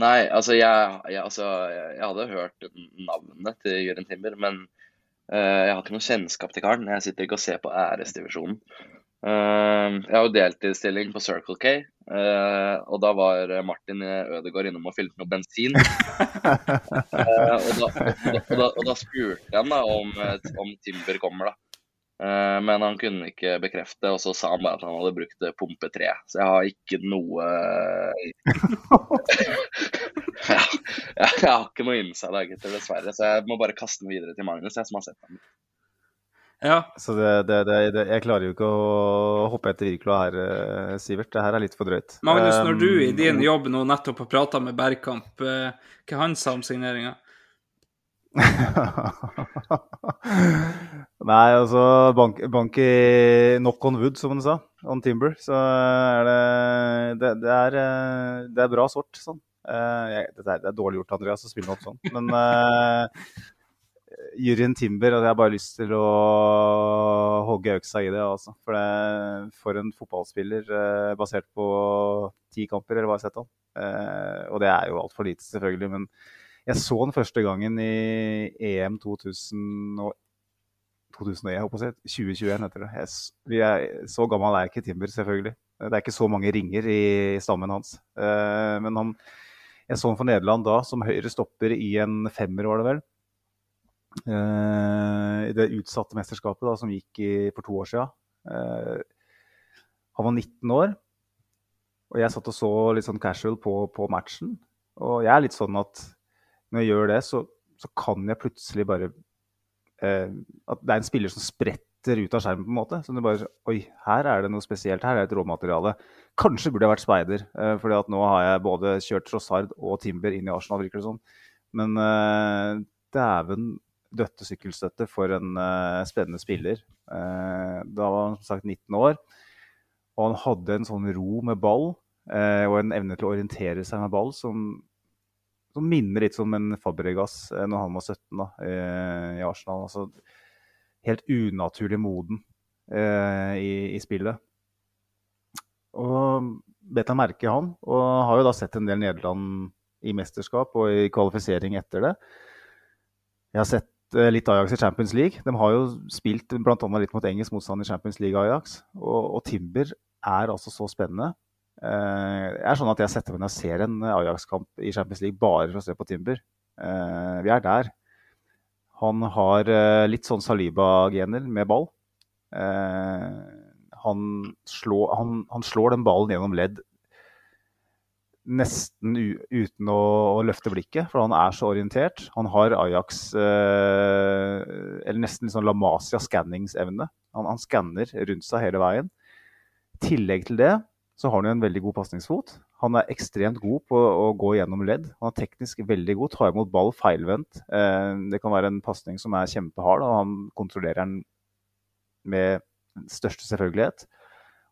Nei, altså jeg, jeg, altså, jeg hadde hørt navnet til Jørgen Timber, men uh, jeg har ikke noe kjennskap til karen. Jeg sitter ikke og ser på æresdivisjonen. Eh, jeg har jo deltidsstilling på Circle K, eh, og da var Martin Ødegaard innom og fylte noe bensin. *laughs* Eh, og, da, og, da, og, da, spurte han da om, eh, om Timber kommer, da. Eh, men han kunne ikke bekrefte, og så sa han bare at han hadde brukt eh, pumpe 3. Så jeg har ikke noe *laughs* jeg, har ikke noe gutter, dessverre. Så jeg må bare kaste den videre til Magnus, jeg som har sett den. Ja, Så det, det, det, jeg klarer jo ikke å hoppe etter Wirkola her, eh, Sivert. Det her er litt for drøyt. Magnus, når du i Um, din jobb nå nettopp har prata med Bergkamp, eh, hva han sa om signeringa? *laughs* Nei, altså bank, bank i knock on wood, som han sa. On timber. Så er det Det, det, er, eh, det er bra sort, sånn. Uh, jeg, det, er, det er dårlig gjort, Andreas, å spille noe sånn. Men uh, Juryen Timber og Jeg har bare lyst til å hogge øksa i det. Altså. For, det, for en fotballspiller eh, basert på ti kamper, eller hva jeg har sett han. Eh, og det er jo altfor lite, selvfølgelig. Men jeg så den første gangen i EM 2000 og 2001, jeg håper si. 2021 heter det. Jeg, er, så gammel er ikke Timber, selvfølgelig. Det er ikke så mange ringer i stammen hans. Eh, men han, jeg så han for Nederland da, som høyre stopper i en femmer, var det vel. Eh, I det utsatte mesterskapet da, som gikk i, for to år siden. Eh, han var 19 år, og jeg satt og så litt sånn casual på, på matchen. Og jeg er litt sånn at når jeg gjør det, så, så kan jeg plutselig bare eh, At det er en spiller som spretter ut av skjermen, på en måte. Så du bare Oi, her er det noe spesielt. Her er det et råmateriale. Kanskje burde jeg vært speider, eh, fordi at nå har jeg både kjørt Trossard og Timber inn i Arsenal, virker det som. Men eh, dæven døtte sykkelstøtte for en uh, spennende spiller. Uh, da var han som sagt 19 år, og han hadde en sånn ro med ball uh, og en evne til å orientere seg med ball som, som minner litt som en Fabregas uh, når han var 17 da, i Arsenal. Altså, helt unaturlig moden i, i spillet. Og bet meg merke han. Og har jo da sett en del Nederland i mesterskap og i kvalifisering etter det. Jeg har sett litt Ajax i Champions League. De har jo spilt bl.a. litt mot engelsk motstand i Champions League, Ajax. Og, og Timber er altså så spennende. Eh, det er sånn at jeg setter meg ned og ser en Ajax-kamp i Champions League bare for å se på Timber. Eh, vi er der. Han har litt sånn Saliba-gener med ball. Han slår, han, han slår den ballen gjennom ledd nesten uten å, å, løfte blikket, for han er så orientert. Han har Ajax eh, Eller nesten liksom La Masia-skanningsevne. Han, han skanner rundt seg hele veien. I tillegg til det så har han jo en veldig god pasningsfot. Han er ekstremt god på å gå gjennom ledd. Han er teknisk veldig god, tar imot ball feilvendt. Eh, det kan være en pasning som er kjempehard, og han kontrollerer den med største selvfølgelighet.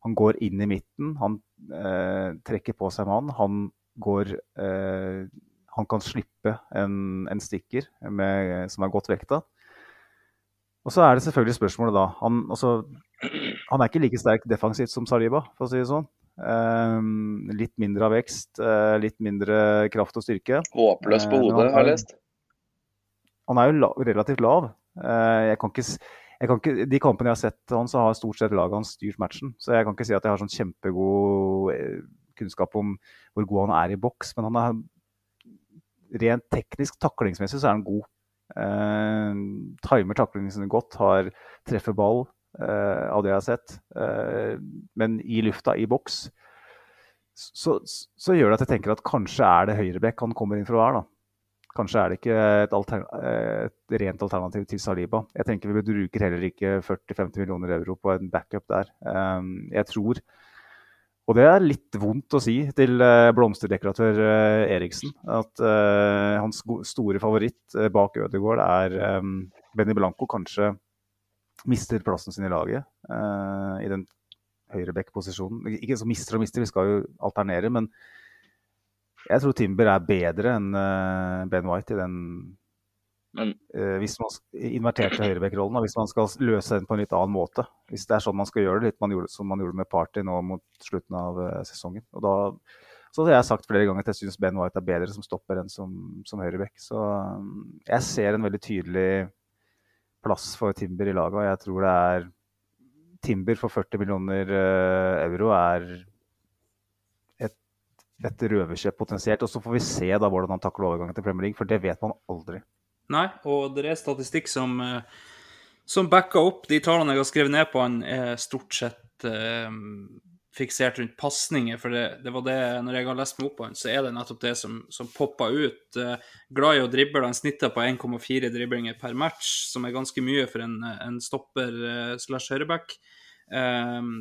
Han går inn i midten, han trekker på seg mann. Han går eh, Han kan slippe en, en stikker med, som er godt vekta. Og så er det selvfølgelig spørsmålet da han, også, han, er ikke like sterk defensivt som Saliba, for å si det sånn. Um, litt mindre av vekst, uh, litt mindre kraft og styrke. Håpløs på hodet, har jeg lest. Han er jo la, relativt lav. Uh, jeg kan ikke ikke, de kampene jeg har sett han, så har stort sett laget hans styrt matchen. Så jeg kan ikke si at jeg har sånn kjempegod eh, kunnskap om hvor god han er i boks. Men han er rent teknisk taklingsmessig så er han god. Eh, timer taklingen sine godt, har treffer ball eh, av det jeg har sett. Eh, men i lufta, i boks, så, så, gjør det at jeg tenker at kanskje er det høyrebekk han kommer inn for å være. da. Kanskje er det ikke et, et, rent alternativ til Saliba. Jeg tenker Vi bruker heller ikke 40-50 millioner euro på en backup der. Ehm, jeg tror, og det er litt vondt å si til eh, blomsterdekoratør eh, Eriksen, at uh, hans store favoritt bak Ødegaard er um, Benny Blanco kanskje mister plassen sin i laget i den høyreback-posisjonen. Ikke så mister og mister, vi skal jo alternere, men jeg tror Timber er bedre enn uh, Ben White i den Men, uh, Hvis man inverterte høyrebekkrollen, hvis man skal løse den på en litt annen måte. Hvis det er sånn man skal gjøre det, litt man gjorde, som man gjorde med Party nå mot slutten av uh, sesongen. Og da så har jeg sagt flere ganger at jeg syns Ben White er bedre som stopper enn som, som høyrebekk. Så um, jeg ser en veldig tydelig plass for Timber i laget, og jeg tror det er Timber for 40 millioner euro er et røverkjøp potensielt. Og så får vi se da hvordan han takler overgangen til Premier League, for det vet man aldri. Nei, og det er statistikk som, eh, som backer opp de tallene jeg har skrevet ned på han, er stort sett eh, fiksert rundt pasninger. For det, det, var det, når jeg har lest meg opp på han, så er det nettopp det som, som popper ut. Eh, glad i å drible. Han snitter på 1,4 driblinger per match, som er ganske mye for en, en stopper eh, slash høyreback. Eh,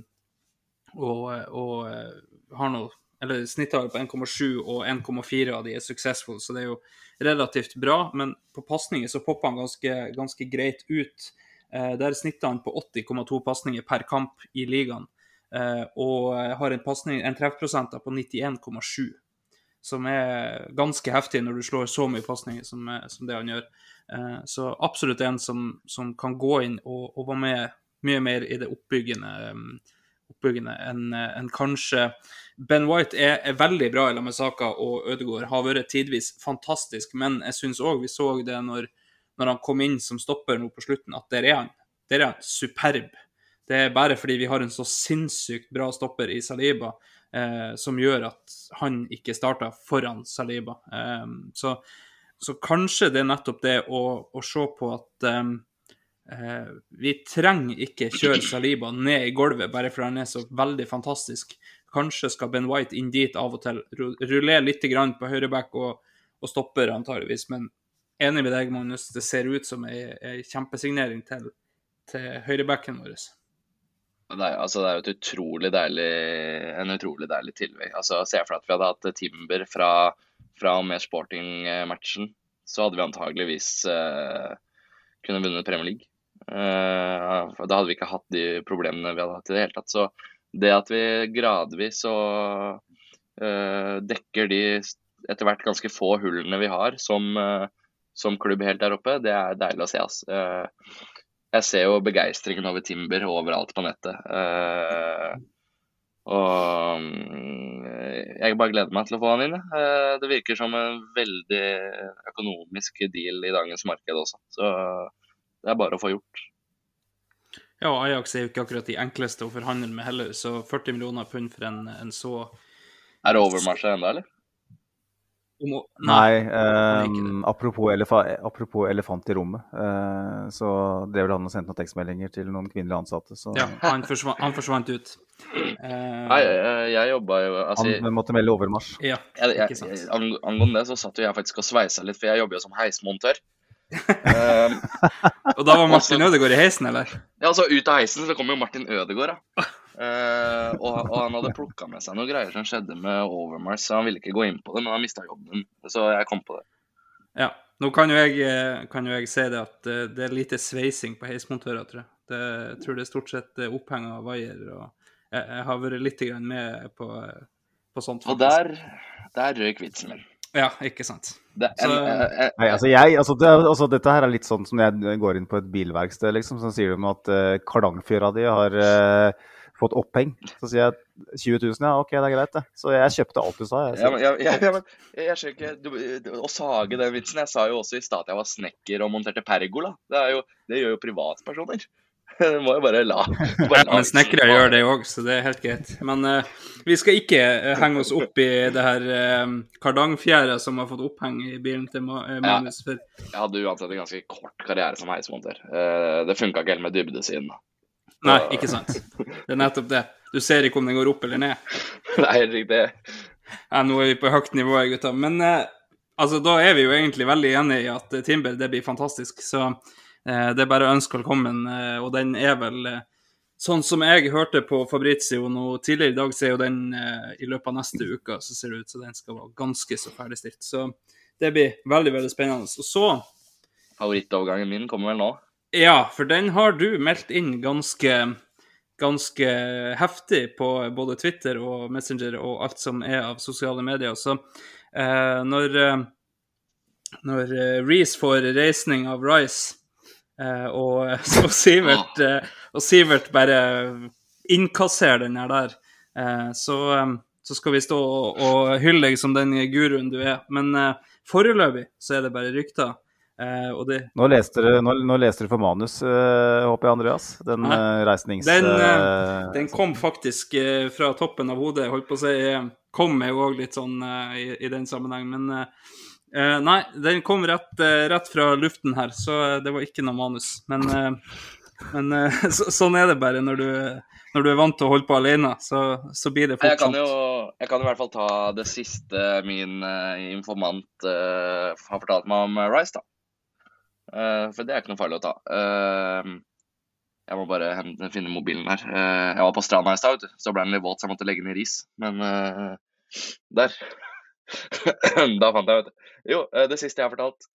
og, og eh, har nå eller snittallet på 1,7 og 1,4 av de er successful, så det er jo relativt bra. Men på pasninger så popper han ganske, ganske greit ut. Eh, der snitter han på 80,2 pasninger per kamp i ligaen. Eh, og har en, passning, en treffprosent på 91,7, som er ganske heftig når du slår så mye pasninger som, som, det han gjør. Eh, så absolutt en som, som kan gå inn og, og være med mye mer i det oppbyggende. Um, oppbyggende enn en kanskje Ben White er, er veldig bra i Lamesaka, og Ødegaard har vært tidvis fantastisk, men jeg syns òg vi så det når, når, han kom inn som stopper nå på slutten, at der er han. Der er han superb. Det er bare fordi vi har en så sinnssykt bra stopper i Saliba eh, som gjør at han ikke starta foran Saliba. Eh, så, så, kanskje det er nettopp det å, å se på at Eh, vi trenger ikke kjøre Saliba ned i gulvet bare fordi han er så veldig fantastisk. Kanskje skal Ben White inn dit av og til, rullere litt på høyreback og, og stopper antageligvis. Men enig med deg, Magnus, det ser ut som ei, kjempesignering til, til høyrebacken vår. Er, altså, det er jo et utrolig deilig, en utrolig deilig tilvei. Altså, se for deg at vi hadde hatt Timber fra, fra med sporting-matchen. Så hadde vi antageligvis eh, kunne vunnet Premier League. Uh, da hadde vi ikke hatt de problemene vi hadde hatt i det hele tatt. Så det at vi gradvis og uh, dekker de etter hvert ganske få hullene vi har som, uh, som klubb helt der oppe, det er deilig å se. Ass. jeg ser jo begeistringen over Timber overalt på nettet. og jeg bare gleder meg til å få han inn. Eh, Det virker som en veldig økonomisk deal i dagens marked også. Så det er bare å få gjort. Ja, og Ajax er jo ikke akkurat de enkleste å forhandle med heller, så 40 millioner pund for en, en så Er det overmarsja ennå, eller? om- Nei, ehm, apropos, elefa apropos elefant i rommet. eh, så drev vel han og sendte noen tekstmeldinger til noen kvinnelige ansatte. Så Ja, han forsvant, han forsvant ut. Eh, Nei, jeg, jeg jobba jo altså, han måtte melde overmarsj. ja, ikke jeg, sant. ang- Angående det så satt jo jeg faktisk og sveisa litt, for jeg jobber jo som heismontør. Eh, Og da var Martin Ødegaard i heisen, eller? ja, altså Ut av heisen så kom jo Martin Ødegaard. da. Uh, og, og han hadde plukka med seg noen greier som skjedde med Overmars, så han ville ikke gå inn på det, men han mista jobben. Så jeg kom på det. Ja. Nå kan jo jeg, eh, kan jo jeg si det at det er lite sveising på heismontører, tror jeg. Det, jeg tror det er stort sett oppheng av vaier. og jeg, jeg har vært litt grann med på, på sånt. Og der, der røyk vitsen min. Ja, ikke sant. Det, en, Så- en, eh, Nei, altså jeg, altså, det, altså Dette her er litt sånn som når jeg går inn på et bilverksted, liksom, så sier de at uh, kardangfjøra di har uh, fått oppheng. Så sier jeg 20 000, ja ok, det er greit det. Så jeg kjøpte alt du sa. Jeg, Ja, men, ja, ja, ja, men jeg skjønner ikke du, du, Å sage den vitsen Jeg sa jo også i stad at jeg var snekker og monterte pergola. Det, er jo, det gjør jo privatpersoner. *laughs* Du må jo bare la, *laughs* bare la Men snekkere gjør det òg, så det er helt greit. Men uh, vi skal ikke eh, henge oss opp i det her uh, kardangfjæret som har fått oppheng i bilen til eh, Magnus. Ja. Jeg hadde uansett en ganske kort karriere som heismonter. Uh, det funka ikke helt med dybdesiden. da. Nei, ikke sant. *laughs* Det er nettopp det. Du ser ikke om den går opp eller ned. Det er helt riktig. Ja, nå er vi på høyt nivå, gutta. Men eh, altså, da er vi jo egentlig veldig enige i at eh, Timber det blir fantastisk. Så eh, det er bare å ønske velkommen. Eh, og den er vel eh, sånn som jeg hørte på Fabrizio nå tidligere i dag, så er jo den eh, i løpet av neste uke, så ser det ut som den skal være ganske så ferdigstilt. Så det blir veldig, veldig spennende. Og så Favorittovergangen min kommer vel nå. ja, for den har du meldt inn ganske, ganske heftig på både Twitter og Messenger og alt som er av sosiale medier. Så eh, når, eh, når eh, Reece får reisning av Rice, eh, og, *laughs* og, Sivert, eh, og Sivert bare innkasserer den her der, eh, så, eh, så skal vi stå og, og hylle deg som den guruen du er. Men eh, foreløpig så er det bare rykter. Eh, og det, Nå leste du, nå, nå leste du for manus, eh, håper jeg, Andreas. Den uh, reisnings... Den, eh, eh, Den kom faktisk eh, fra toppen av hodet. Holdt på å si eh, kom jeg òg litt sånn eh, i, i den sammenheng. Men eh, nei, den kom rett, uh, rett fra luften her, så uh, det var ikke noe manus. Men, men *laughs* så, sånn er det bare når du, når du er vant til å holde på alene. Så, så blir det Jeg kan, jo, jeg kan i hvert fall ta det siste min informant har fortalt meg om Rice, da. For det er ikke noe farlig å ta. Jeg må bare hente, finne mobilen her. Jeg var på stranda i stad. Så ble den litt våt, så jeg måtte legge den i ris. Men der. *laughs* da fant jeg, vet du. Jo, eh, det siste jeg har fortalt.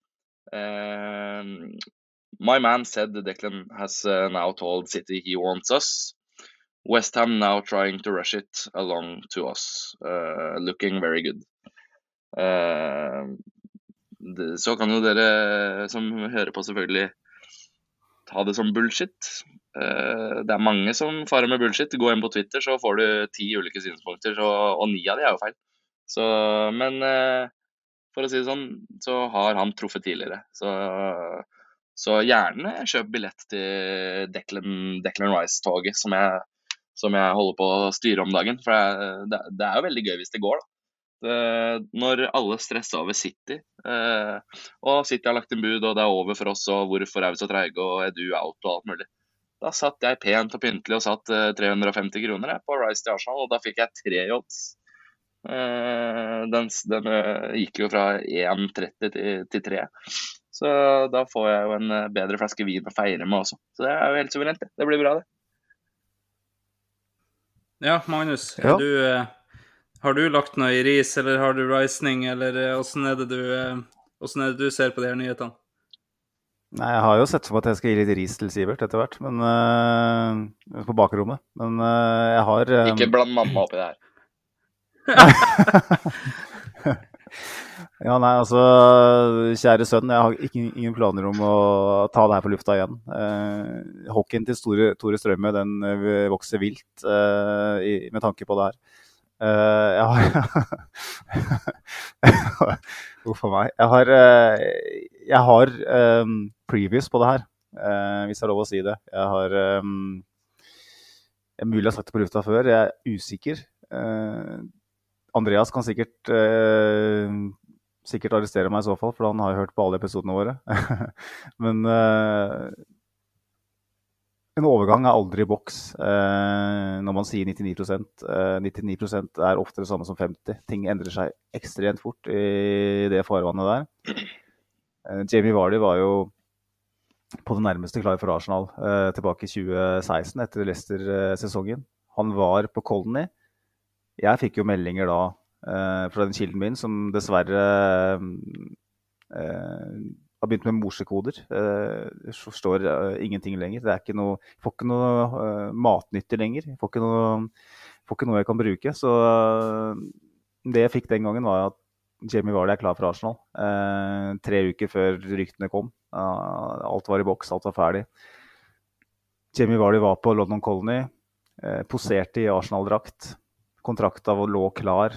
Eh, my man said Declan has uh, now told City he wants us. West Ham now trying to rush it along to us. Uh, looking very good. Uh, det, så kan jo dere som hører på, selvfølgelig ta det som bullshit. Uh, det er mange som farer med bullshit. Gå inn på Twitter, så får du ti ulike synspunkter, så, og ni av de er jo feil. Så, men for å si det sånn, så har han truffet tidligere. Så, så gjerne kjøp billett til Declan, Declan Rice-toget, som som jeg holder på å styre om dagen. For det, det, er jo veldig gøy hvis det går, da. Når alle stresser over City, eh, og City har lagt inn bud, og det er over for oss, og hvorfor er vi så treige, og er du out, og alt mulig. Da satt jeg pent og pyntelig og satt eh, 350 kroner på Rice til Arsenal, og da fikk jeg tre odds. Eh, den den eh, gikk jo fra 1,30 til, til 3. Så da får jeg jo en eh, bedre flaske vin å feire med også. Så det er jo helt suverent, det. Det blir bra, det. Ja, Magnus. Ja. Du, har du lagt noe i ris, eller har du rising, eller åssen er det du Hvordan er det du ser på de her nyhetene? Nei, jeg har jo sett for meg at jeg skal gi litt ris til Sivert etter hvert, men uh, på bakrommet. Men uh, jeg har um... Ikke bland mamma oppi det her. Ja, nei, altså, kjære sønn, jeg har ikke, ingen planer om å ta det her på lufta igjen. Eh, hockeyen til store, Tore Strømme den eh, vokser vilt eh, i, med tanke på det her. Uh, jeg har *laughs* Huff a meg. Jeg har, eh, jeg har um, previous på det her, uh, hvis det er lov å si det. Jeg har um, jeg Mulig jeg har sagt det på lufta før, jeg er usikker. Eh, Andreas kan sikkert, eh, sikkert arrestere meg i så fall, for han har jo hørt på alle episodene våre. *laughs* Men eh, en overgang er aldri boks eh, når man sier 99 eh, 99% er ofte det samme som 50 Ting endrer seg ekstremt fort i det farvannet der. Eh, Jamie Vardy var jo på det nærmeste klar for Arsenal eh, tilbake i 2016, etter Leicester-sesongen. Han var på Colony. Jeg fikk jo meldinger da eh, fra den kilden min, som dessverre eh, har begynt med morsekoder. Eh, forstår eh, ingenting lenger. Det er ikke noe, får ikke noe eh, matnyttig lenger. Får ikke, noe, får ikke noe jeg kan bruke. Så eh, det jeg fikk den gangen, var at Jamie Vardy er klar for Arsenal. Eh, tre uker før ryktene kom. Eh, alt var i boks, alt var ferdig. Jamie Vardy var på London Colony, eh, poserte i Arsenal-drakt. Kontrakta lå klar,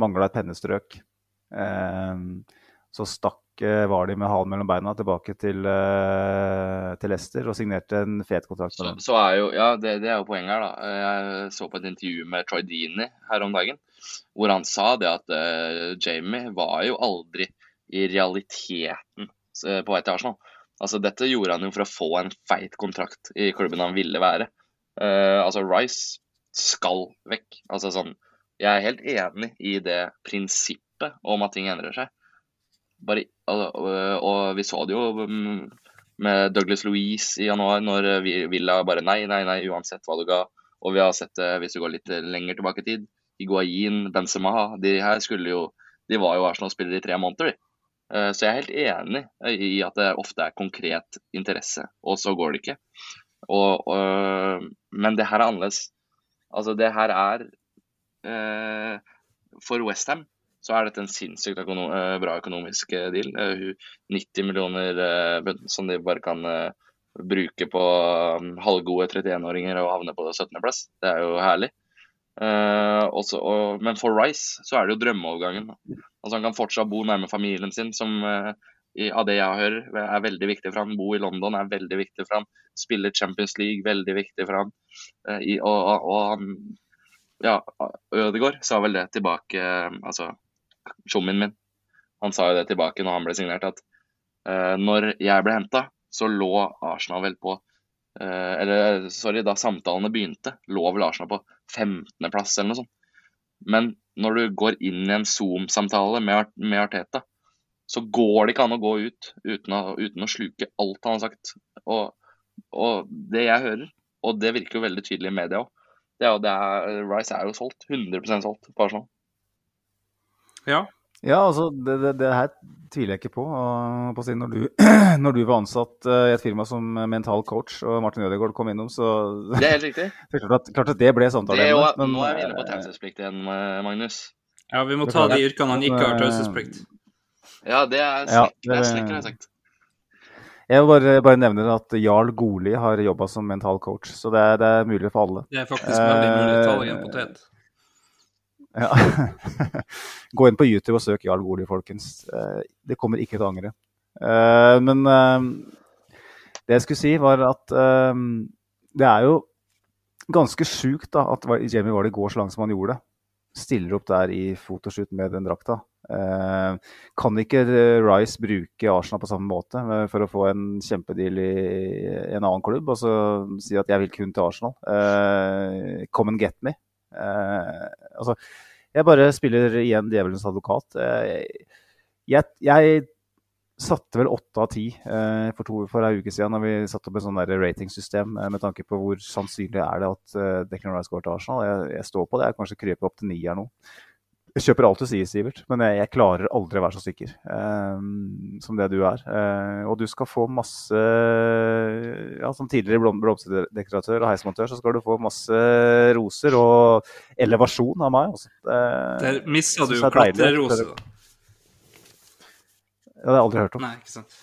mangla et pennestrøk. Eh, så stakk var de med halen mellom beina tilbake til, eh, til Leicester og signerte en fet kontrakt Så, så er jo, ja, det, det er jo poenget her, da. Jeg så på et intervju med Troy Dini her om dagen, hvor han sa det at uh, Jamie var jo aldri i realiteten eh, på vei til Arsenal. Altså, dette gjorde han jo for å få en feit kontrakt i klubben han ville være. Uh, altså, Rice skal vekk. Altså sånn Jeg er helt enig i det prinsippet om at ting endrer seg. Bare, og, og, og vi så det jo mm, med Douglas Louise i januar, når vi Villa bare nei, nei, nei, uansett hva du ga. Og vi har sett det hvis du går litt lenger tilbake i tid. Iguain, Benzema, de her skulle jo De var jo Arsenal-spillere i tre måneder, de. Så jeg er helt enig i at det ofte er konkret interesse, og så går det ikke. Og, og, men det her er annerledes. Altså, det her er eh, For Westham så er dette en sinnssykt økono eh, bra økonomisk eh, deal. Eh, 90 millioner eh, som de bare kan eh, bruke på um, halvgode 31-åringer og havne på 17.-plass. Det er jo herlig. Eh, også, og, men for Rice så er det jo drømmeovergangen. Altså Han kan fortsatt bo nærme familien sin, som eh, av det jeg hører er veldig viktig for han. Bo i London er veldig viktig for han. Spille Champions League, veldig viktig for han. Eh, i, og, og, og han ja, Ødegaard sa vel det tilbake eh, Altså, tjommien min, han sa jo det tilbake når han ble signert, at eh, når jeg ble henta, så lå Arsenal vel på eh, Eller sorry, da samtalene begynte, lå vel Arsenal på 15.-plass eller noe sånt. Men når du går inn i en Zoom-samtale med, med Arteta, så går det ikke an å gå ut uten å, uten å sluke alt han har sagt. Og, og det jeg hører, og det virker jo veldig tydelig i media òg, det er jo det er, Rice er jo solgt. 100 solgt på Arsenal. Ja. Ja, altså, det, det, det her tviler jeg ikke på. Og på siden, når, du, *clears throat* når du var ansatt eh, i et firma som mental coach, og Martin Ødegaard kom innom, så *laughs* Det er helt riktig. *laughs* klart at, klart at det ble Det jo, samtaleemne. men, nå er vi inne på eh, taushetsplikt igjen, eh, Magnus. ja, vi må ta de yrkene han ikke har taushetsplikt. Ja, det er Ja, snekker, det er det- snekker, har jeg sagt. Jeg vil bare, bare nevne at Jarl Goli har jobba som mental coach, så det er, det er mulig for alle. Det er faktisk veldig mulig. Ta deg en Eh, potet. Ja. *laughs* Gå inn på YouTube og søk Jarl Goli, folkens. Eh, Det kommer ikke til å angre. Eh, Men det jeg skulle si, var at eh, det er jo ganske sjukt at Jamie Vardy går så langt som han gjorde. Stiller opp der i fotoshoot med den drakta. Eh, kan ikke eh, Rice bruke Arsenal på samme måte eh, for å få en kjempedeal i en annen klubb? Og så si at jeg vil kun til Arsenal. Come and get me. Altså, jeg bare spiller igjen djevelens advokat. Jeg, jeg satte vel åtte av ti for, for ei uke siden da vi satte opp et sånn ratingsystem med tanke på hvor sannsynlig er det at Declan Rice går til Arsenal. Jeg, jeg står på det. Jeg kanskje kryper opp til ni her nå. Jeg kjøper alt du sier, Sivert, men jeg, jeg klarer aldri å være så sikker eh, som det du er. Eh, og du skal få masse ja, Som tidligere blom- blomsterdekoratør og heismontør, så skal du få masse roser og elevasjon av meg. Også. Det- Der missa du er deilig. Ja, det har jeg aldri hørt om. Nei, ikke sant.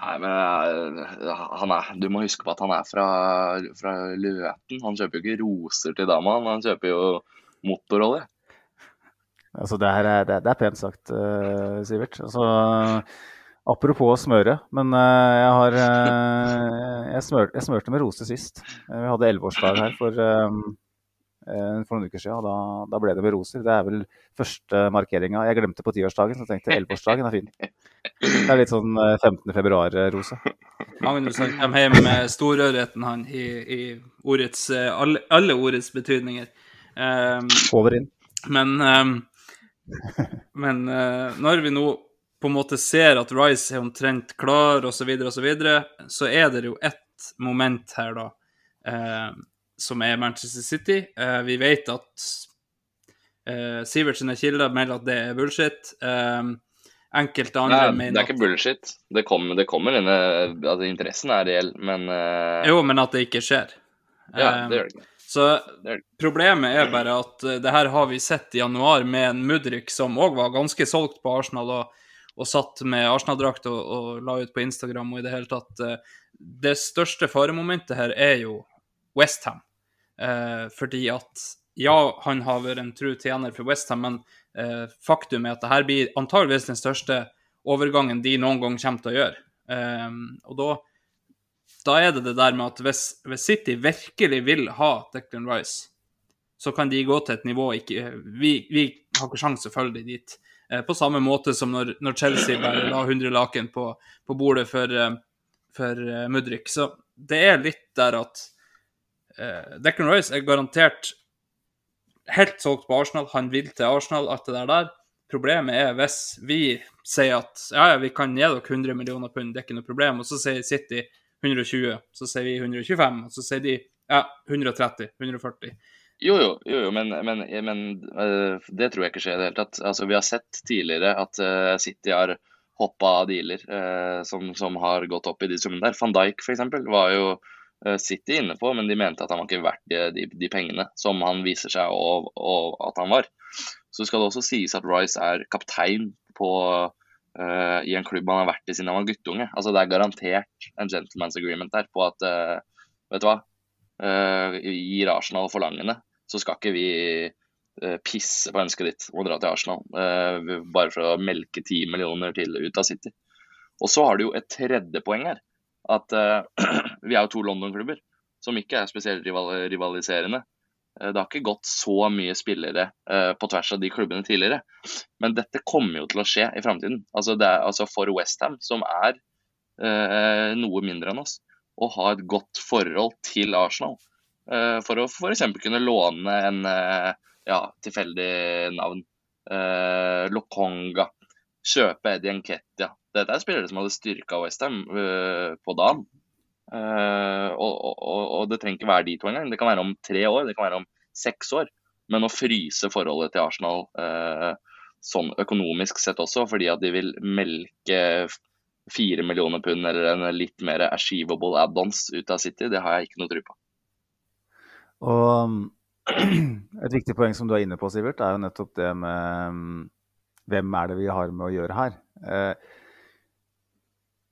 Nei, men eh, han er, du må huske på at han er fra, fra Løten. Han kjøper jo ikke roser til dama, han kjøper jo motorolje. Altså, det, her er, det, det er pent sagt, uh, Sivert. Altså, apropos smøre, men uh, jeg har uh, jeg, smør, jeg smørte med roser sist. Vi hadde elleveårsdag her for, for noen uker siden, og da, da ble det med roser. Det er vel første markeringa. Jeg glemte på tiårsdagen, så tenkte jeg elleveårsdagen er fin. Det er litt sånn eh, 15. februar-rose. Magnus han kommer hjem med storørreten, han, i, i ordets, alle, alle ordets betydninger. Um, Over inn. Men, ehm, men uh, når vi nå på en måte ser at Rice er omtrent klar, osv., så, videre, og så, videre, så er det jo ett moment her, da, eh, som er Manchester City. Eh, vi vet at eh, Sivertsen er kilder melder at det er bullshit. Eh, enkelte andre Nei, det er ikke bullshit. Det kommer, det kommer denne altså, Interessen er reell, men eh, Jo, men at det ikke skjer. Ja, Eh, det gjør det ikke. Så problemet er bare at eh, det her har vi sett i januar med en Mudrik som òg var ganske solgt på Arsenal og, og satt med Arsenal-drakt og, og la ut på Instagram og i det hele tatt. eh, Det største faremomentet her er jo Westham. Eh, fordi at ja, han har vært en tru tjener for Westham, men eh, faktum er at det her blir antageligvis den største overgangen de noen gang kommer til å gjøre. Eh, og da da er det det der med at hvis, hvis City virkelig vil ha Declan Rice, så kan de gå til et nivå ikke, vi, vi har ikke sjanse dem dit. Eh, på samme måte som når, når Chelsea bare la 100 laken på, på bordet for, eh, for uh, Mudrik. Så det er litt der at eh, Declan Rice er garantert helt solgt på Arsenal. Han vil til Arsenal, alt det der der. Problemet er hvis vi sier at ja, ja, vi kan gi dere 100 millioner pund, det er ikke noe problem, og så sier City 120, så sier vi 125, og så sier de ja, 130, 140. Jo, jo, jo, jo men, men, men eh, det tror jeg ikke skjer i det hele tatt. Altså, vi har sett tidligere at eh, City har hoppa av dealer eh, som, som har gått opp i de summene der. Van Dijk f.eks. var jo City inne på, men de mente at han var ikke verdt de, de, de pengene som han viser seg å, at han var. Så skal det også sies at Rice er kaptein på, eh, i en klubb han har vært i siden han var guttunge. Altså, det er garantert en gentleman's agreement der på at uh, vet du hva, uh, gir Arsenal forlangende, så skal ikke vi eh, pisse på ønsket ditt å dra til Arsenal. eh, bare for å melke 10 millioner til ut av City. Og så har du jo et tredje poeng her. At eh, *clears throat* vi er jo to London-klubber som ikke er spesielt rival rivaliserende. Eh, Det har ikke gått så mye spillere eh, på tvers av de klubbene tidligere. Men dette kommer jo til å skje i framtiden. Altså, altså for Westham, som er eh, noe mindre enn oss, å ha et godt forhold til Arsenal. for å f.eks. kunne låne en ja, tilfeldig navn. Eh, Lokonga. Kjøpe Eddie Nketia. Dette er spillere som hadde styrka Westham eh, på dagen. Eh, og, og, og, det trenger ikke være de to engang. Det kan være om tre år, det kan være om seks år. Men å fryse forholdet til Arsenal uh, sånn økonomisk sett også, fordi at de vil melke fire millioner pund eller en litt mer achievable add-ons ut av City, det har jeg ikke noe tro på. Og um, *clears throat* et viktig poeng som du er inne på, Sivert, er jo nettopp det med um, hvem er det vi har med å gjøre her. Eh,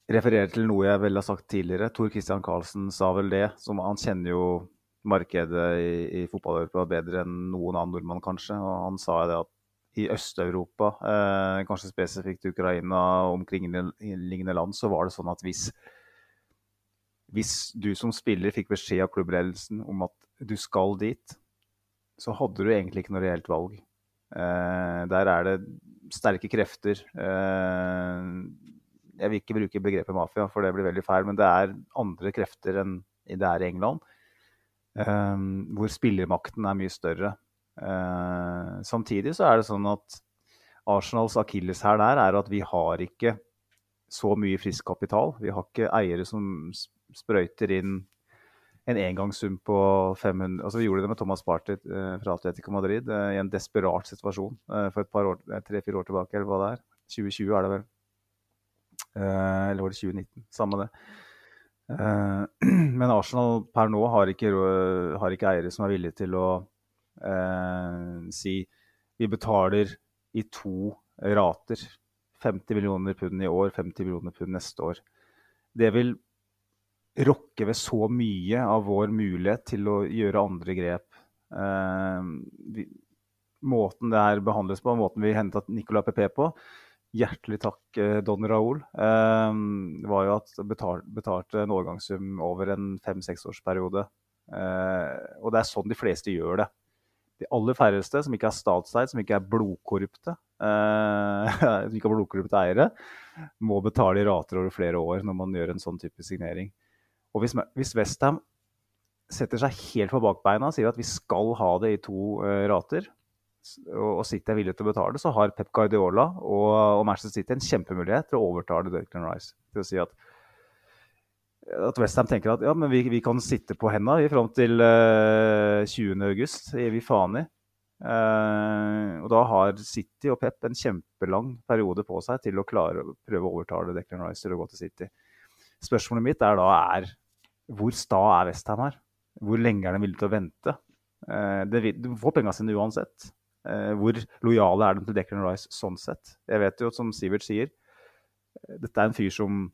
refererer til noe jeg vel har sagt tidligere. Tor Christian Karlsen sa vel det. Som, han kjenner jo markedet i, i fotball-Europa bedre enn noen annen nordmann, kanskje. Og han sa det at i Øst-Europa, eh, kanskje spesifikt Ukraina og omkringliggende land, så var det sånn at hvis hvis du som spiller fikk beskjed av klubbledelsen om at du skal dit, så hadde du egentlig ikke noe reelt valg. Eh, der er det sterke krefter. Eh, jeg vil ikke bruke begrepet mafia, for det blir veldig feil, men det er andre krefter enn det er i England. Um, hvor spillermakten er mye større. Uh, samtidig så er det sånn at Arsenals akilleshæl der er at vi har ikke så mye frisk kapital. Vi har ikke eiere som sprøyter inn en engangssum på 500 altså Vi gjorde det med Thomas Party uh, fra Atletico Madrid uh, i en desperat situasjon eh, for et par år, eh, tre-fire år tilbake, eller hva det er. 2020 er det vel. Eh, eller var det 2019? Samme det. Eh, *clears throat* men Arsenal per nå har ikke, har ikke eiere som er villige til å eh, si vi betaler i to rater. 50 millioner pund i år, 50 millioner pund neste år. Det vil rokke ved så mye av vår mulighet til å gjøre andre grep. Eh, vi, måten det her behandles på, måten vi henta Nicolas P.P. på. Hjertelig takk, eh, Don Raoul. Eh, det var jo at betal, betalte en overgangssum over en fem-seksårsperiode. Eh, og det er sånn de fleste gjør det. De aller færreste som ikke er statseid, som ikke er blodkorrupte, eh, *laughs* som ikke har blodkorrupte eiere, må betale i rater over flere år når man gjør en sånn type signering. Og hvis, hvis Westham setter seg helt på bakbeina og sier at vi skal ha det i to rater, og, City er villig til å betale, så har Pep Guardiola og, og Manchester City en kjempemulighet til å overtale Declan Rice. Til å si at, at Westham tenker at ja, men vi, vi kan sitte på henda fram til uh, 20.8. gir vi faen i. Uh, og da har City og Pep en kjempelang periode på seg til å klare å prøve å overtale Declan Rice til å gå til City. Spørsmålet mitt er da er hvor sta er Westham her? Hvor lenge er de villige til å vente? Uh, de, du får penga sine uansett. Uh, hvor lojale er de til Declan Rice sånn sett? Jeg vet jo, som Sivert sier, dette er en fyr som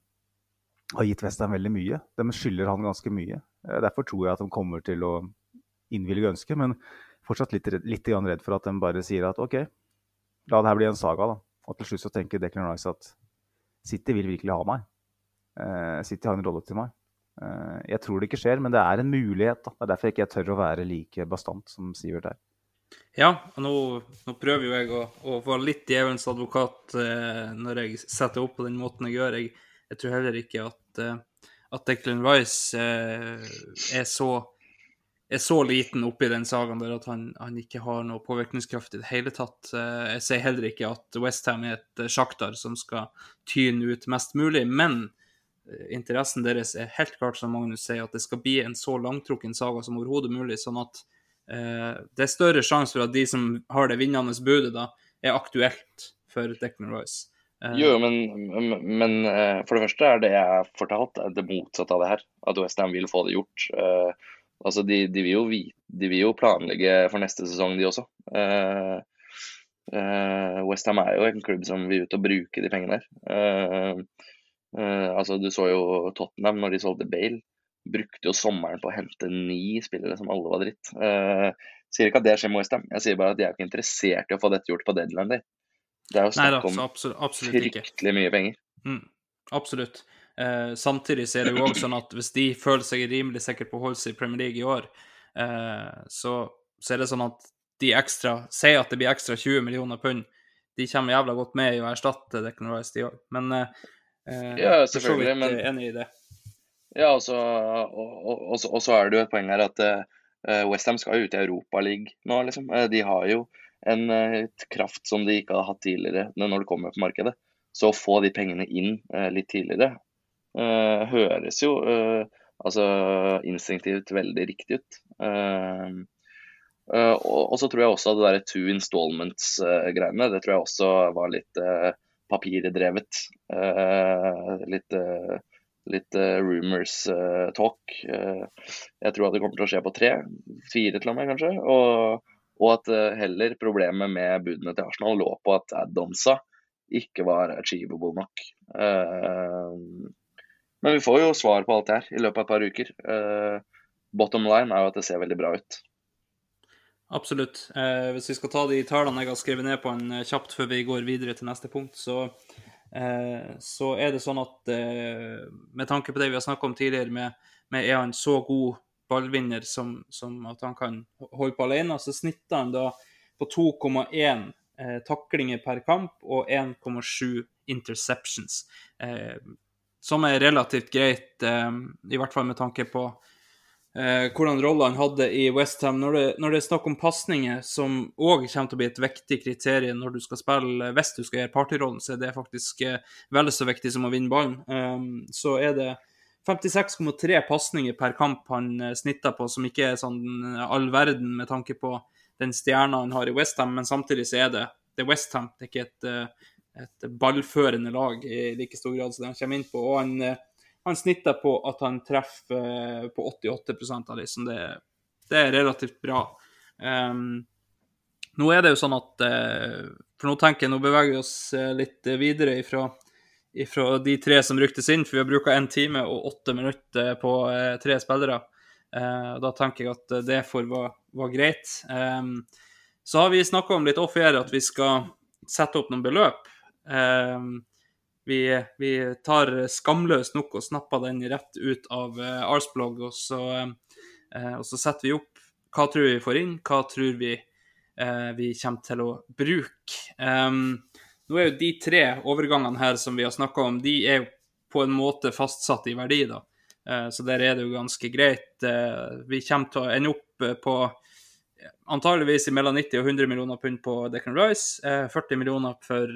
har gitt Western veldig mye. De skylder han ganske mye. Uh, derfor tror jeg at de kommer til å innvilge ønsket, men fortsatt litt, litt redd for at de bare sier at OK, la det her bli en saga. da. Og til slutt så tenker Declan Rice at City vil virkelig ha meg. City har en rolle til meg. Eh, jeg tror det ikke skjer, men det er en mulighet. Da. Det er derfor ikke jeg tør å være like bastant som Sivert er. Ja, og nå, nå prøver jo jeg å, å være litt djevelens advokat eh, når jeg setter opp på den måten jeg gjør. Jeg, jeg tror heller ikke at, eh, at Declan Rice eh, er, så, er så liten oppi den sagaen der at han, han, ikke har noe påvirkningskraft i det hele tatt. Eh, jeg sier heller ikke at Westham er et sjaktar som skal tyne ut mest mulig, men interessen deres er helt klart, som Magnus sier, at det skal bli en så langtrukken saga som overhodet mulig. sånn at eh, det er større sjanse for at de som har det vinnende budet, da, er aktuelt for Declan Royce. Eh, jo, men, men, eh, for det første er det jeg fortalt, det motsatte av det her. At Westham vil få det gjort. Eh, altså, de, de, vil jo, de, vil jo, planlegge for neste sesong, de også. Uh, Westham er jo en klubb som vil ut og bruke de pengene der. Uh, Uh, altså, du så jo Tottenham når de solgte Bale. Brukte jo sommeren på å hente ni spillere som alle var dritt. Uh, sier ikke at det skjer med Westham, jeg sier bare at de er ikke interessert i å få dette gjort på deadline day. Det er jo snakk om absolutt, absolutt fryktelig mye penger. Mm, absolutt. Uh, samtidig så er det jo også sånn at hvis de føler seg rimelig sikre på å holde seg i Premier League i år, så, så, er det sånn at de ekstra Sier at det blir ekstra 20 millioner pund. De kommer jævla godt med i å erstatte Declan Rice i år. Men Eh, ja, selvfølgelig. Men enig i det. Ja, og, og, og, og, så er det jo et poeng her at uh, Westham skal jo ut i Europaligaen nå, liksom. Uh, de har jo en uh, kraft som de ikke har hatt tidligere når det kommer på markedet. Så å få de pengene inn uh, litt tidligere høres jo altså instinktivt veldig riktig ut. og, så tror jeg også at det der two installments-greiene, det tror jeg også var litt papirdrevet. Uh, litt, uh, rumors uh, talk. jeg tror at det kommer til å skje på tre, fire til og med kanskje. Og, og at heller problemet med budene til Arsenal lå på at add-onsa ikke var achievable nok. men vi får jo svar på alt det her i løpet av et par uker. bottom line er jo at det ser veldig bra ut. Absolutt. Hvis vi skal ta de tallene jeg har skrevet ned på en kjapt før vi går videre til neste punkt, så, så er det sånn at eh, med tanke på det vi har snakka om tidligere, med, med, er han så god ballvinner som, som, at han kan holde på alene, så snitter han da på 2,1 eh, taklinger per kamp og 1,7 interceptions. Eh, som er relativt greit, i hvert fall med tanke på eh, hvordan rolle han hadde i Westham. Når, når det er snakk om pasninger, som òg kommer til å bli et viktig kriterium når du skal spille Hvis du skal gjøre partyrollen, så er det faktisk eh, vel så viktig som å vinne ballen. Um, så er det 56,3 pasninger per kamp han eh, på, som ikke er sånn eh, all verden med tanke på den stjerna han har i Westham, men samtidig så er det, det Westham. Det er ikke et, eh, et ballførende lag i like stor grad som de kommer inn på. og han han snitter på at han treffer eh, på 88% av dem. Det, det er relativt bra. Um, nå er det jo sånn at uh, For nå tenker jeg, nå beveger vi oss eh, litt videre ifra, ifra de tre som ryktes inn, for vi har bruka én time og åtte minutter på tre spillere. Da tenker jeg at det får være, var greit. Um, Så har vi snakka om litt off-air at vi skal sette opp noen beløp. Vi, vi tar skamløst nok og snapper den rett ut av eh, Arsblog, og så, eh, og så setter vi opp hva tror vi får inn, hva tror vi eh, vi kommer til å bruke. Um, nå er jo de tre overgangene her som vi har snakka om, de er jo på en måte fastsatt i verdi, da. Så der er det jo ganske greit. Vi kommer til å ende opp på antageligvis mellom 90 og 100 millioner pund på Deccan Rice, 40 millioner for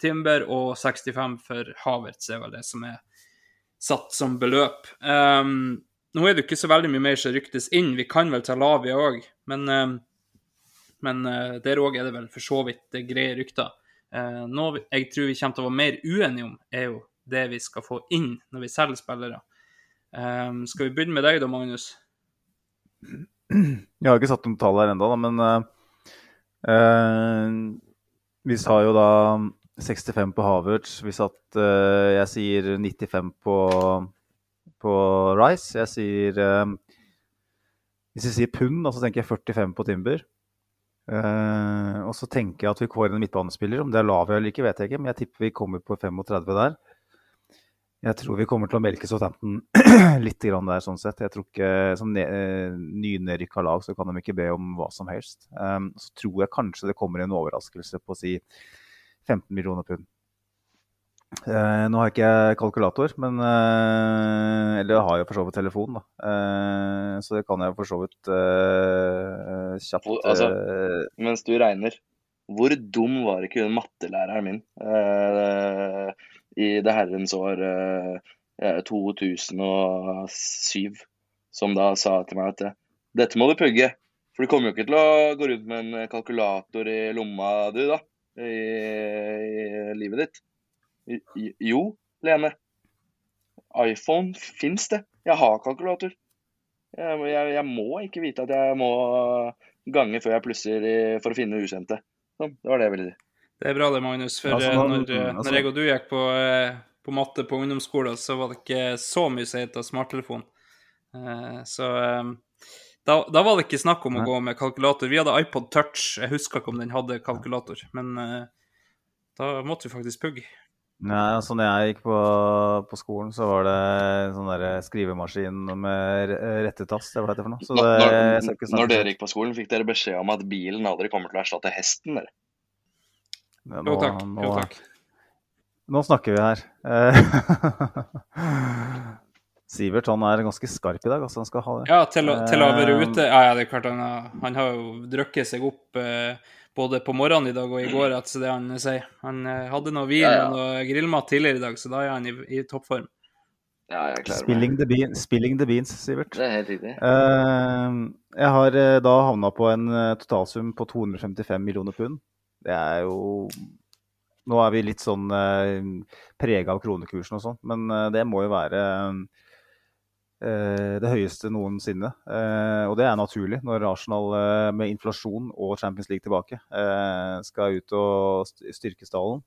Timber og 65 for Havertz er vel det som er satt som beløp. Um, nå er det ikke så veldig mye mer som ryktes inn. Vi kan vel ta Lavia òg, men, um, men uh, der òg er det vel for så vidt greie rykter. Uh, noe jeg tror vi kommer til å være mer uenige om, er jo det vi skal få inn når vi selger spillere. Um, skal vi begynne med deg da, Magnus? Jeg har ikke satt noen tall her ennå, men uh, vi sa jo da 65 på Havertz. Vi satt uh, Jeg sier 95 på, på Rice. Jeg sier Hvis jeg sier pund, så tenker jeg 45 på Timber. og så tenker jeg at vi kårer en midtbanespiller. Om det er Lavia eller ikke, vet jeg ikke, men jeg tipper vi kommer på 35 der. Jeg tror vi kommer til å melke Southampton *clears throat* litt der, sånn sett. Jeg tror ikke Som nynedrykka lag så kan de ikke be om hva som helst. Um, så tror jeg kanskje det kommer en overraskelse på å si 15 millioner pund. Uh, nå har jeg ikke kalkulator, men uh, Eller har jo for så vidt telefon, da. Uh, så det kan jeg for så vidt kjapt altså, Mens du regner, hvor dum var ikke hun mattelæreren min? i det herrens år eh, 2007, som da sa til meg at dette må du pugge. For du kommer jo ikke til å gå rundt med en kalkulator i lomma, du, da. I, i livet ditt. Jo, Lene. iPhone fins det. Jeg har kalkulator. Jeg, jeg, jeg, må ikke vite at jeg må gange før jeg plusser i, for å finne ukjente. Sånn, det var det jeg ville si. Det er bra det, Magnus. For altså, når, når, altså, når, jeg og du gikk på, eh, på matte på ungdomsskolen, så var det ikke så mye som het smarttelefon. Eh, så eh, da, da, var det ikke snakk om å gå med kalkulator. Vi hadde iPod Touch. Jeg husker ikke om den hadde kalkulator, men da måtte vi faktisk pugge. Nei, altså når jeg gikk på, på, skolen, så var det sånn der skrivemaskin med rettetast. Det var det for noe. Det, når, når dere gikk på skolen, fikk dere beskjed om at bilen aldri kommer til å erstatte hesten? dere? Nå, jo takk. Nå, jo takk. Nå snakker vi her. *laughs* Eh, Sivert han er ganske skarp i dag. altså han skal ha det. Ja, til å, til å være eh, ute Ja, ja, det er klart han, han har jo drukket seg opp eh, både på morgenen i dag og i går, altså det han sier. Han eh, hadde noe vin ja, ja. og noe grillmat tidligere i dag, så da er han i, i toppform. Ja, jeg klarer spilling the, bean, spilling the beans, Sivert. Det er helt riktig. Eh, jeg har da havna på en totalsum på 255 millioner pund. Det er jo Nå er vi litt sånn eh, prega av kronekursen og sånn, men eh, det må jo være eh, det høyeste noensinne. Eh, og det er naturlig når Arsenal eh, med inflasjon og Champions League tilbake eh, skal ut og styrke stallen.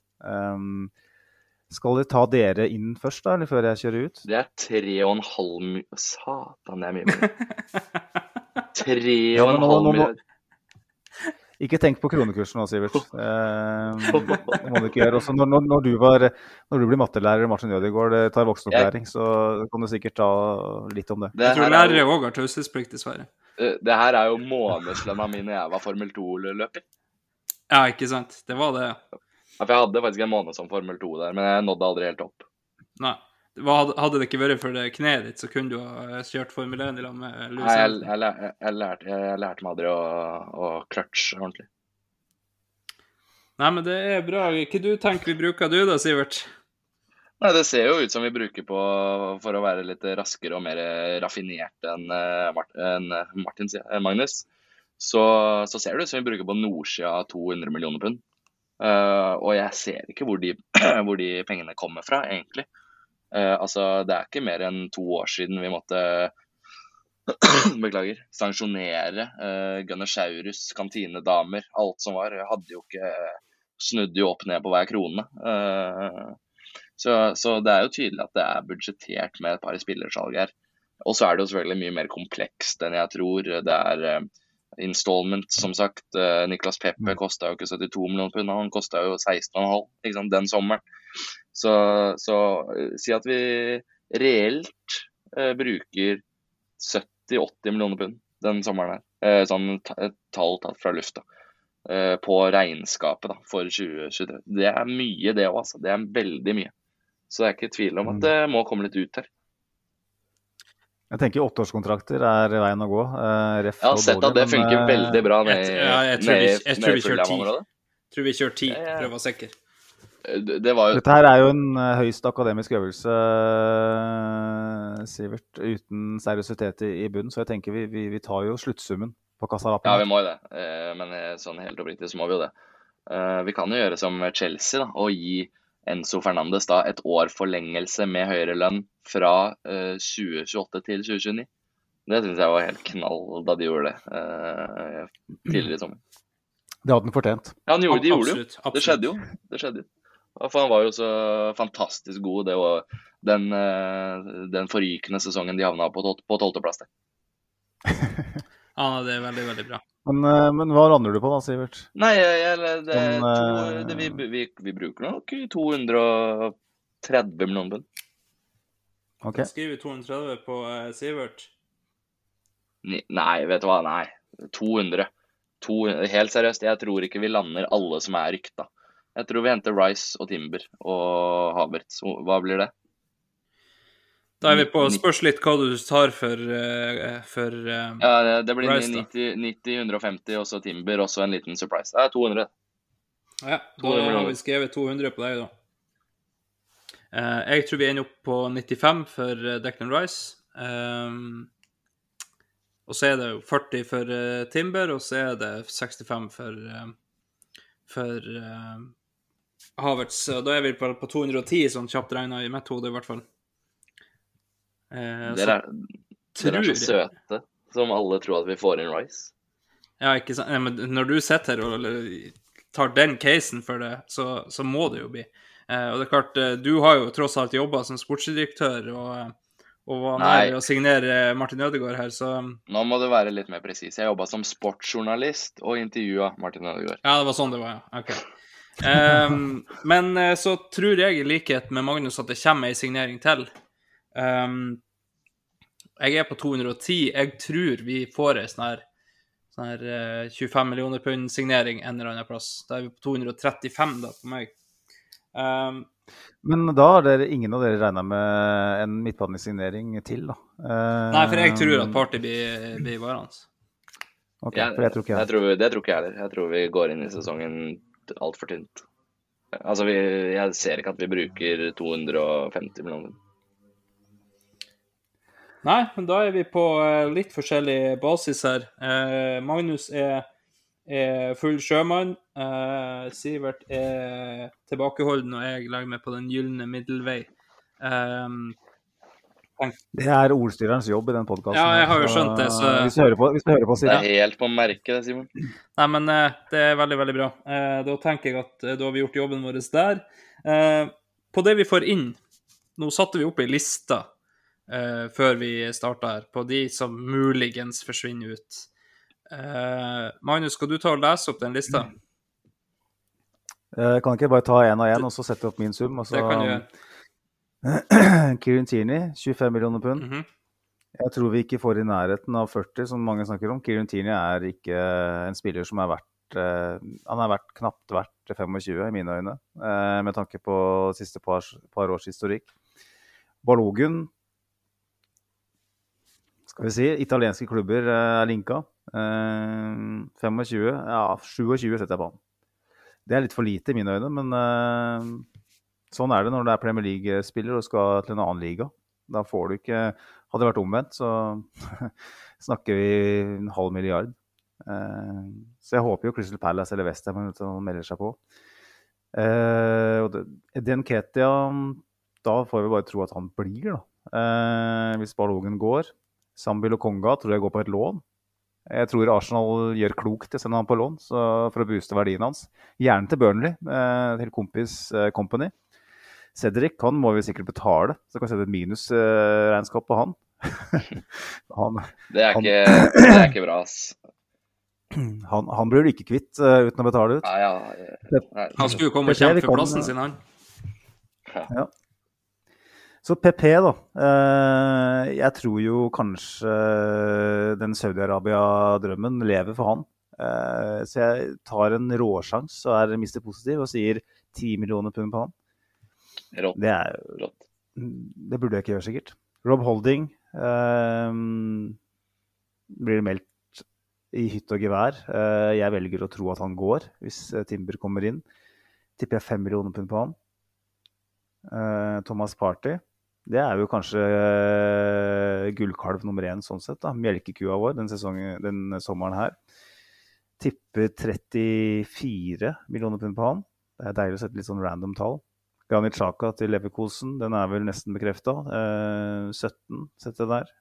skal de ta dere inn først, da, eller før jeg kjører ut? Det er tre og en halv Satan, det er mye mer. *laughs* Tre og en halv milliard. Ikke tenk på kronekursen nå, Sivert. *laughs* Eh, det må du ikke gjøre. Også når, når, når, du var, når, du blir mattelærer Martin Ødegaard tar voksenopplæring, så kan du sikkert ta litt om det. det jeg tror lærere òg har taushetsplikt, dessverre. Det her er jo månedslønna mi når jeg var Formel 2-løper. Ja, ikke sant. Det var det. Ja, for jeg hadde faktisk en måned som Formel 2 der, men jeg nådde aldri helt opp. Nei. Hadde det ikke vært for det kneet ditt, så kunne du ha kjørt Formel 1 i lag med Louis Nei, jeg, jeg, jeg, jeg, lærte, meg aldri å, å clutche ordentlig. Nei, men det er bra. Hva du tenker vi bruker du da, Sivert? Nei, Det ser jo ut som vi bruker på for å være litt raskere og mer raffinert enn eh, en Martin, sier Magnus. Så, så, ser det ut som vi bruker på nordsida 200 millioner pund. Uh, og jeg ser ikke hvor de, *clears throat* hvor de pengene kommer fra, egentlig. Uh, altså, Det er ikke mer enn to år siden vi måtte *clears throat* beklager, sanksjonere uh, Gunnersaurus, kantinedamer, alt som var. Hadde jo ikke Snudde jo opp ned på hver krone. Uh, så, så, det er jo tydelig at det er budsjettert med et par spillersalg her. Og så er det jo selvfølgelig mye mer komplekst enn jeg tror. Det er installment, som sagt. Eh, Niklas Peppe Mm. kosta jo ikke 72 millioner pund, han kosta jo 16,5 den sommeren. Så, så eh, si at vi reelt eh, bruker 70-80 millioner pund den sommeren her. Eh, sånn tall tatt fra lufta. Eh, på regnskapet da, for 2023. Det er mye, det òg, altså. Det er veldig mye. Så det er ikke tvil om Mm. at det må komme litt ut her. Jeg tenker åtteårskontrakter er veien å gå. Eh, ref Jeg har sett at det men, funker eh, veldig bra med i ja, jeg tror vi- jeg tror vi kjører ti. Tror vi kjører ti, Ja, ja. for å være sikker. Eh, Det jo Dette her er jo en høyst akademisk øvelse, Sivert, uten seriøsitet i, bunnen. Så jeg tenker vi, vi, vi tar jo sluttsummen på kassalappen. Ja, vi må jo det. Eh, Men sånn helt oppriktig så må vi jo det. Eh, Vi kan jo gjøre som Chelsea da, og gi Enzo Fernandes da et år forlengelse med høyere lønn fra eh, 2028 til 2029. Det syns jeg var helt knall da de gjorde det eh, tidligere i sommer. Det hadde han fortjent. Ja, han gjorde, de gjorde det jo. Absolutt, absolutt. Det skjedde jo. Det skjedde jo. For han var jo så fantastisk god, det var den, eh, den forrykende sesongen de havna på på tolvteplass. *laughs* Ja, det er veldig, veldig bra. Men, eh, men hva lander du på da, Sivert? Nei, jeg, det, men, to, eh, det, vi, vi, vi bruker nok 230 millioner pund. Ok. Jeg skriver 230 på uh, Sivert. Nei, vet du hva, nei. 200. 200. helt seriøst, jeg tror ikke vi lander alle som er rykta. Jeg tror vi henter Rice og Timber og Havertz. Hva blir det? Da er vi på Spørs litt hva du tar for, eh, for um, Ja, det- det blir Rice, 90, 90, 150 og så Timber og så en liten surprise. Det er 200. Ja, da 200 har vi skrevet 200 på deg, da. Uh, jeg tror vi ender opp på 95 for Declan Rice. Um, og så er det jo 40 for uh, Timber, og så er det 65 for, uh, for uh, Havertz. Da er vi på, på 210, sånn kjapt regna i mitt hode, i hvert fall. Eh, Dere er, dere er så søte som alle tror at vi får inn Rice. Ja, ikke sant. Men når du sitter her og tar den casen for det, så, så må det jo bli. Eh, og det er klart, eh, du har jo tross alt jobba som sportsdirektør og, og var nær å signere Martin Ødegaard her, så Nå må du være litt mer presis. Jeg jobba som sportsjournalist og intervjua Martin Ødegaard. Ja, det var sånn det var, ja. OK. Ehm, men eh, så tror jeg i likhet med Magnus at det kommer ei signering til. Ehm, jeg er på 210. Jeg tror vi får ei sånn her, sånn her eh, 25 millioner pund-signering en eller annen plass. Da er vi på 235 da, på meg. Um, Men da har dere, ingen av dere regna med en midtbanesignering til, da? Uh, nei, for jeg tror at Party blir, blir varende. Okay, Jeg- for det tror ikke Jeg jeg. tror, det tror ikke jeg heller. Jeg tror vi går inn i sesongen altfor tynt. Altså, vi, jeg ser ikke at vi bruker 250 millioner. Nei, men da er vi på eh, litt forskjellig basis her. Eh, Magnus er, er full sjømann. Eh, Sivert er tilbakeholden, og jeg legger meg på den gylne middelvei. Eh, Det er ordstyrerens jobb i den podkasten. Ja, jeg har jo skjønt det, så- Hvis du hører på, hvis du hører på Det er helt på merket, det, Simon. nei, men eh, det er veldig, veldig bra. Eh, da tenker jeg at eh, da har vi gjort jobben vår der. Eh, på det vi får inn Nå satte vi opp ei liste eh, før vi starta her, på de som muligens forsvinner ut. Uh, Magnus, skal du ta og lese opp den lista? Uh, kan ikke bare ta én og én og så sette opp min sum? Så, Det kan du gjøre. *clears throat* Kieran Tierney, 25 millioner pund. Mhm. Jeg tror vi ikke får i nærheten av 40, som mange snakker om. Kieran Tierney er ikke en spiller som er verdt Han er verdt knapt verdt 25, i mine øyne, med tanke på siste par, par års historikk. Balogun Skal vi si italienske klubber eh, er linka. Eh, 25 Ja, 27 setter jeg på han. Det er litt for lite i mine øyne, men eh, sånn er det når du er Premier League-spiller og skal til en annen liga. Da får du ikke Hadde det vært omvendt, så *laughs* snakker vi en halv milliard. Eh, så jeg håper jo Crystal Palace eller Westham melder seg på. Eh, og det- Ketia, da får vi bare tro at han blir, da. Eh, hvis Balogen går. Sambil og Konga tror jeg går på et lån. Jeg tror Arsenal gjør klokt i å sende han på lån så for å booste verdien hans. Gjerne til Burnley, eh, til kompis eh, Company. Cedric han må vi sikkert betale, så kan vi sette et minusregnskap på han. *laughs* han. Det er Han- ikke, det er ikke bra, ass. *clears throat* Han, han blir du ikke kvitt uh, uten å betale ut. Nei, ja, eh, nei. Han skulle jo komme og kjempe for plassen sin, han. Så PP, da. Eh, jeg tror jo kanskje den Saudi-Arabia-drømmen lever for han. Eh, så jeg tar en råsjans og er mister positiv og sier 10 millioner pund på han. Rått. Det, er, det burde jeg ikke gjøre, sikkert. Rob Holding eh, blir meldt i hytt og gevær. Eh, jeg velger å tro at han går, hvis eh, Timber kommer inn. Tipper jeg 5 millioner pund på han. Eh, Thomas Party. Det er jo kanskje eh, gullkalv nummer én sånn sett. da, Melkekua vår den, sesongen, den sommeren her. Tipper 34 millioner pund på han. Det er deilig å sette litt sånn random tall. Granit Xhaka til Leverkosen, den er vel nesten bekrefta. Eh, 17 setter jeg der.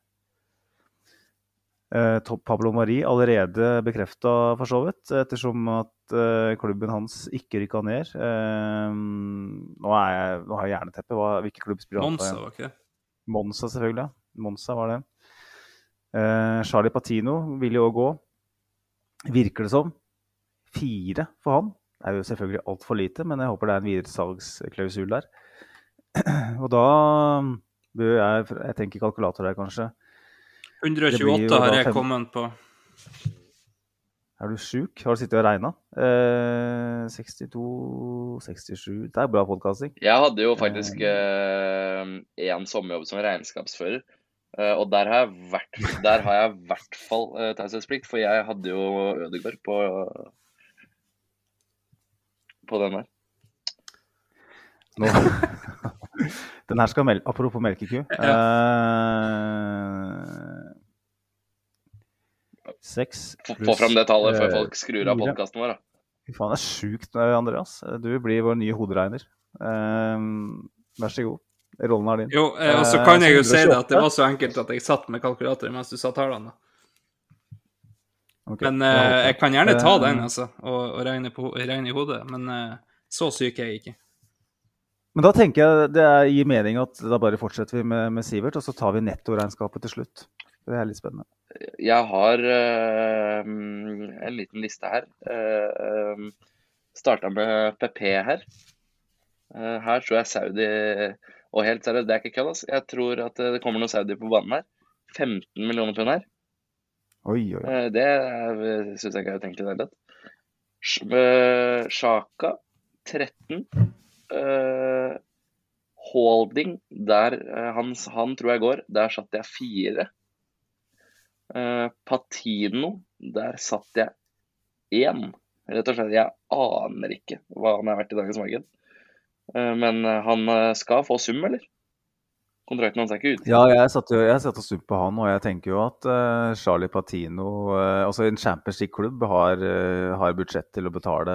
Eh, Pablo Mari allerede bekrefta for så vidt, ettersom at eh, klubben hans ikke rykka ned. Eh, nå, er jeg, nå har jeg jerneteppe. Hva, hvilke klubb spiller han? Monza, var ikke det? Monza, selvfølgelig. ja. Monza var det. Charlie Patino vil jo gå. Virker det som. Fire for han. Det er jo selvfølgelig altfor lite, men jeg håper det er en videresalgsklausul der. *clears throat* Og da bør jeg Jeg tenker kalkulator der, kanskje. Det blir jo 128 har jeg kommet på. Er du sjuk? Har du sittet og regna? Eh, 62 67 Det er bra podkasting. Jeg hadde jo faktisk én sommerjobb som regnskapsfører. eh, og der har jeg vært, der har jeg i hvert fall uh, taushetsplikt, for jeg hadde jo Ødegaard på, på den der. Nå. *laughs* Den her skal melke Apropos melkeku. Eh, seks Få, få fram det tallet før eh, folk skrur av podkasten vår. da. Fy faen, det er sjukt, eh, Andreas. Du blir vår nye hoderegner. Eh, vær så god. Rollen er din. Jo, eh, og så kan jeg jo si det at det var så enkelt at jeg satt med kalkulator mens du sa tallene. Okay. Men eh, jeg kan gjerne ta Eh, den, altså, og, og regne, på, regne i hodet. Men uh, så syk er jeg ikke. Men da tenker jeg det gir mening at da bare fortsetter vi med, med Sivert, og så tar vi nettoregnskapet til slutt. Det er litt spennende. Jeg har uh, en liten liste her. Uh, Starta med PP her. Uh, her tror jeg Saudi Og helt seriøst, det er ikke kødd. Altså. Jeg tror at det kommer noe Saudi på banen her. 15 millioner pund her. Oi, oi. Eh, Det syns jeg ikke er utenkelig i det hele tatt. Eh, Shaka 13. Eh, Holding, der eh, han, han tror jeg går. Der satt jeg fire. Eh, Patino, der satt jeg én. Rett og slett, jeg aner ikke hva han er verdt i dagens marked. Eh, Men eh, han skal få sum, eller? Kontrakten hans er ikke ute. Ja, jeg satt, jo, jeg satt og sum på han, og jeg tenker jo at uh, Charlie Patino uh, Altså en Champions League-klubb har, uh, har budsjett til å betale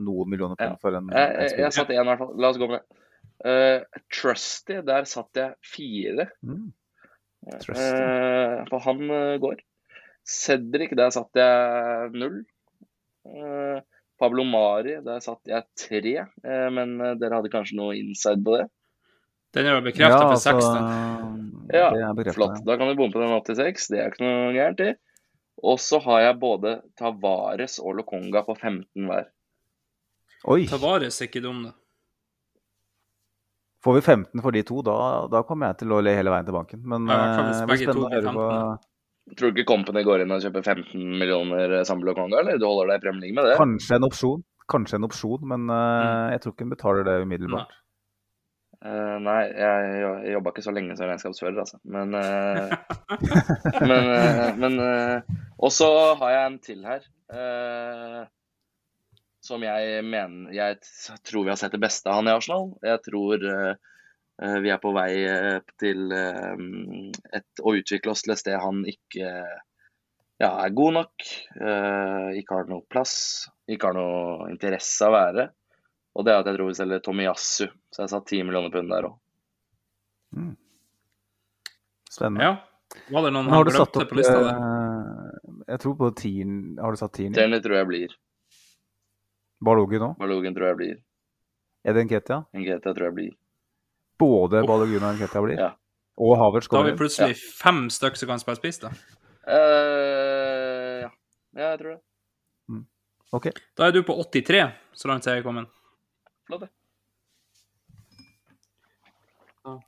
noen millioner Ja. for en, Jeg, jeg, jeg satt én, i hvert fall. La oss gå med det. Uh, Trusty, der satt jeg fire. Mm. Eh, for han eh, går. Cedric, der satt jeg null. Eh, Pablo Mari, der satt jeg tre. Eh, men dere hadde kanskje noe inside på det? Den er jo bekrefta for altså, seks, den. Ja, det Flott. Da kan du bomme på den opp til seks. Det er ikke noe gærent i. Og så har jeg både Tavares og Lokonga på 15 hver. Oi! Tavares er ikke dum, da. Får vi 15 for de to, da, da kommer jeg til å le hele veien til banken. Men Ja, eh, det blir spennende å høre på Tror du ikke Company går inn og kjøper 15 millioner sammen med Lokonga, eller? Du holder deg i Premier League med det? Kanskje en opsjon, kanskje en opsjon, men eh, Mm. jeg tror ikke hun betaler det umiddelbart. Eh, nei, jeg, jeg jobba ikke så lenge som regnskapsfører, altså. Men uh, *laughs* Men, uh, men eh, Og så har jeg en til her. Som jeg mener Jeg tror vi har sett det beste av han i Arsenal. Jeg tror eh, eh, vi er på vei eh, til uh, et, å utvikle oss til et sted han ikke ja, er god nok. Uh, ikke har noe plass. Ikke har noe interesse av å være. Og det er at jeg tror vi selger Tomiyasu. Så jeg satt 10 millioner pund der òg. Spennende. Ja. Var det noen har du satt opp på lista der? eh, Jeg tror på tieren Har du satt tieren? i? Tierney tror jeg blir. Balogun òg? Balogun tror jeg blir. Er det Ketia? Nketia tror jeg blir. Både Balogun og Ketia blir? Ja. Og Havertz Da har vi plutselig plutselig fem stykker som kan spille spiss, da. Uh, ja. Ja, jeg tror det. OK. Da er du på 83, så langt jeg er kommet. Flott, det.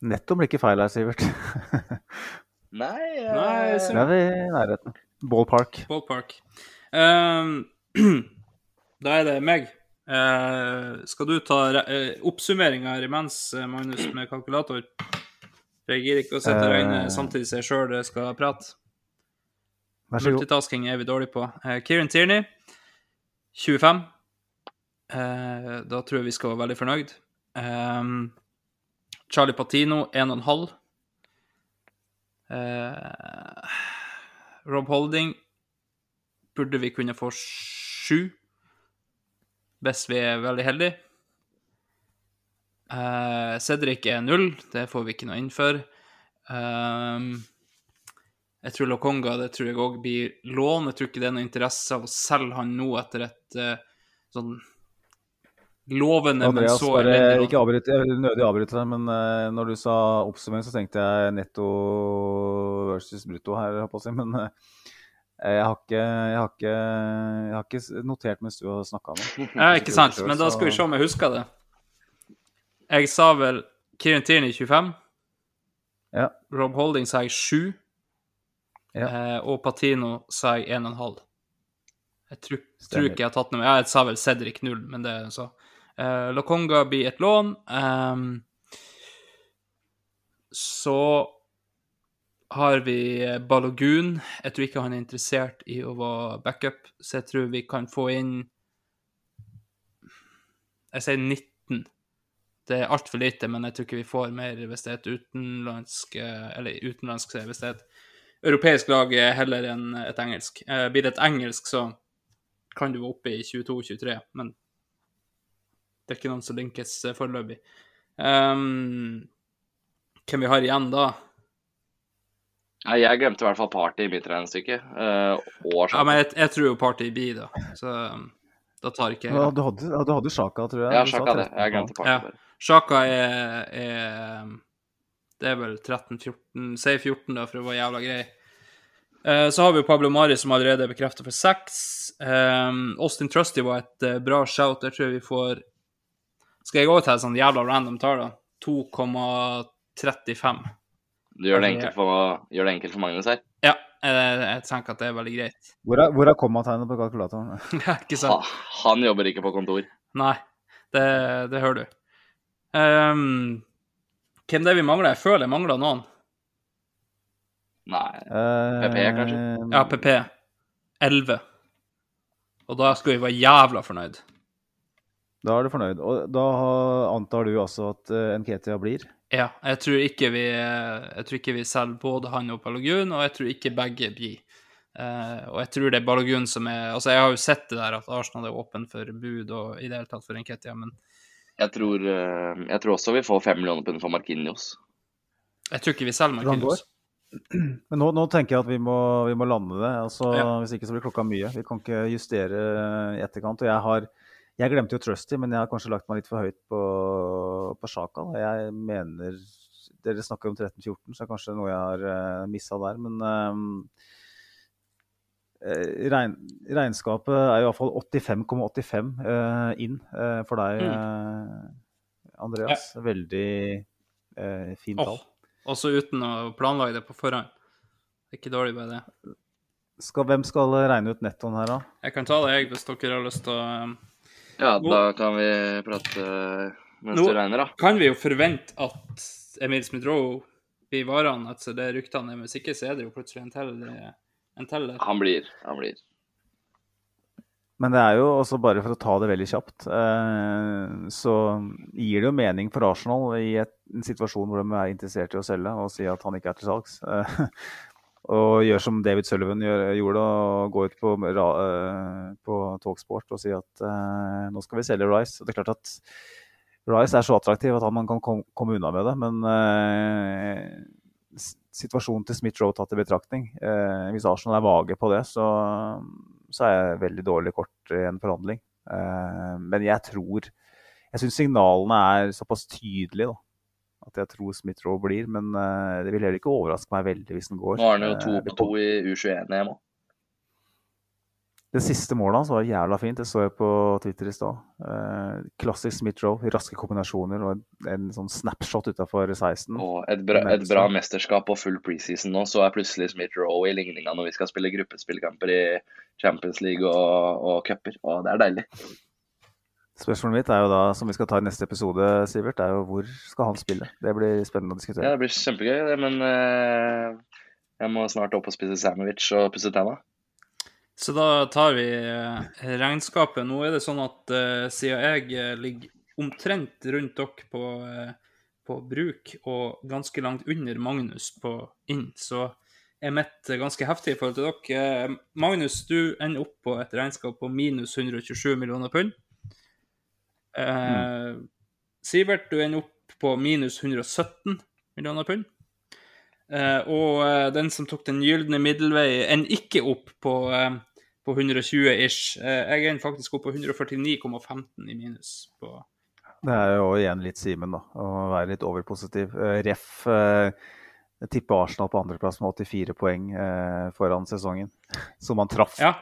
Nettom blir ikke feil her, Sivert. *laughs* Nei, jeg... Nei, så- er vi i nærheten. Ballpark. Ballpark. Ehm, *clears throat* da er det meg. Eh, skal du ta eh, oppsummeringa her imens, eh, Magnus, med kalkulator? For jeg gir ikke å sette øynene Eh. samtidig som jeg sjøl skal prate. Vær så god. Multitasking er vi dårlige på. Eh, Kieran Tierney, 25. Eh, da tror jeg vi skal være veldig fornøyd. Eh, Charlie Patino, 1,5. Eh, Rob Holding burde vi kunne få 7, hvis vi er veldig heldige. Uh, Cedric er null, det får vi ikke noe inn for. Uh, jeg tror Lokonga det tror jeg òg blir lån. Jeg tror ikke det er noe interesse av å selge han nå etter et uh, sånn lovende, men så bare elendig ikke avbryt, jeg vil nødig avbryte deg, men uh, når du sa oppsummering, så tenkte jeg netto versus brutto her, si. Men eh, jeg, har ikke, jeg, har ikke, jeg har ikke notert mens du har snakka nå. Ja, ikke sant, men da skal vi se om jeg husker det. Jeg sa vel Kieran Tierney 25. Ja. Rob Holding sa jeg 7. Ja. Eh, og Patino sa jeg 1,5. Jeg tror, tror ikke jeg har tatt noe Ja, jeg sa vel Cedric 0, men det sa så. Eh, Lokonga blir et lån. Ehm, så har vi Balogun. Jeg tror ikke han er interessert i å være backup, så jeg tror vi kan få inn Jeg sier 19. Det er altfor lite, men jeg tror ikke vi får mer hvis det er et utenlandsk eh, Eller utenlandsk, hvis det er et europeisk lag eh, heller enn et engelsk. Eh, Blir det et engelsk, så kan du være oppe i 22-23, men det er ikke noen som linkes eh, foreløpig. Um, hvem vi har igjen da? Nei, jeg glemte i hvert fall Party i mitt regnestykke. eh, og Ja, men jeg, jeg tror jo Party blir, da. Så um, da tar ikke jeg Ja, du hadde, ja, du hadde Sjaka, tror jeg. Ja, sjaka det. Jeg glemte Party. Ja. Sjaka er, er Det er vel 13-14 Si 14, da, for å være jævla grei. Eh, Så har vi jo Pablo Mari, som allerede er bekreftet for seks. Um, Austin Trusty var et uh, bra shout. Der tror jeg vi får Skal jeg gå til et sånn jævla random tall, da? 2,35. Du gjør det, Altså, enkelt for, gjør det enkelt for Magnus her. Ja, jeg, tenker at det er veldig greit. *laughs* Hvor er, hvor er kommategnet på kalkulatoren? *laughs* ikke Ha, sant? han jobber ikke på kontor. Nei, det, det hører du. Um, hvem det er vi mangler? Jeg føler jeg mangler noen. Nei. Eh, PP, kanskje? Ja, PP. 11. Og da skulle vi være jævla fornøyd. Da er du fornøyd. Og da antar du altså at uh, Nketia blir? Ja, jeg tror ikke vi Jeg tror ikke vi selger både han og Balogun, og jeg tror ikke begge blir. Uh, og jeg tror det er Balogun som er Altså, jeg har jo sett det der at Arsenal er åpen for bud og i det hele tatt for Enketia, men Jeg tror, eh, jeg tror også vi får fem millioner pund for Markinios. jeg tror ikke vi selger Markinios. *clears throat* Men nå, nå tenker jeg at vi må, vi må lande det. Altså, Ja. Hvis ikke så blir klokka mye. Vi kan ikke justere i etterkant. Og jeg har Jeg glemte jo Trusty, men jeg har kanskje lagt meg litt for høyt på, på Sjaka. Jeg mener Dere snakker om 13-14, så er det kanskje noe jeg har uh, missa der. Men uh, regn, regnskapet er i hvert fall 85,85 uh, inn uh, for deg, eh, Andreas. Veldig eh, fint tall. tall. Også uten å planlegge det på forhånd. Det er ikke dårlig med det. Skal, hvem skal regne ut nettoen her, da? Jeg kan ta det, jeg, hvis dere har lyst til å Ja, Nå- da kan vi prate eh, mens Nå- du regner, da. Kan vi jo forvente at Emil Smith-Roe blir varende? Altså, det ryktene er med sikkert, så er det jo plutselig en til. En til der. Han blir. Han blir. Men det er jo også bare for å ta det veldig kjapt, eh, så gir det jo mening for Arsenal i et, en situasjon hvor de er interessert i å selge, og si at han ikke er til salgs. *laughs* Og gjøre som David Sullivan gjør, gjorde, og gå ut på, eh, på Talksport og si at eh, nå skal vi selge Rice. Og det er klart at Rice er så attraktiv at man kan kom, komme unna med det, men eh, situasjonen til Smith-Roe tatt i betraktning, eh, hvis Arsenal er vage på det, så så er jeg veldig dårlig kort i en forhandling. Eh, men jeg tror Jeg syns signalene er såpass tydelige da, at jeg tror Smith-Roe blir. Men eh, det vil heller ikke overraske meg veldig hvis den går. Nå har han jo to Eh, på to i U21-EM òg. Det siste målet hans var jævla fint. Det så jeg på Twitter i stad. Eh, klassisk Smith-Roe, raske kombinasjoner og en, en sånn snapshot utafor 16. Og et bra, et bra mesterskap og full preseason nå, så er plutselig Smith Rowe i ligninga når vi skal spille gruppespillkamper i Champions League og, og cuper. Og det er deilig. Spørsmålet mitt er jo da, som vi skal ta i neste episode, Sivert, er jo hvor skal han spille? Det blir spennende å diskutere. Ja, det blir kjempegøy, det, men uh, jeg må snart opp og spise sandwich og pusse tenna. Så da tar vi eh, regnskapet. Nå er det sånn at uh, siden jeg ligger omtrent rundt dere på, uh, på bruk og ganske langt under Magnus på inn, så er mitt ganske heftig i forhold til dere. Magnus, du ender opp på et regnskap på minus 127 millioner pund. Eh, Sivert, du ender opp på minus 117 millioner pund. Eh, og eh, den som tok den gylne middelvei, ender ikke opp på, eh, på 120 ish. Eh, jeg ender faktisk opp på 149,15 i minus. På. Det er jo igjen litt Simen, da. Å være litt overpositiv. Eh, Ref. Eh, jeg tipper Arsenal på andreplass med 84 poeng eh, foran sesongen. *laughs* Som han traff Ja,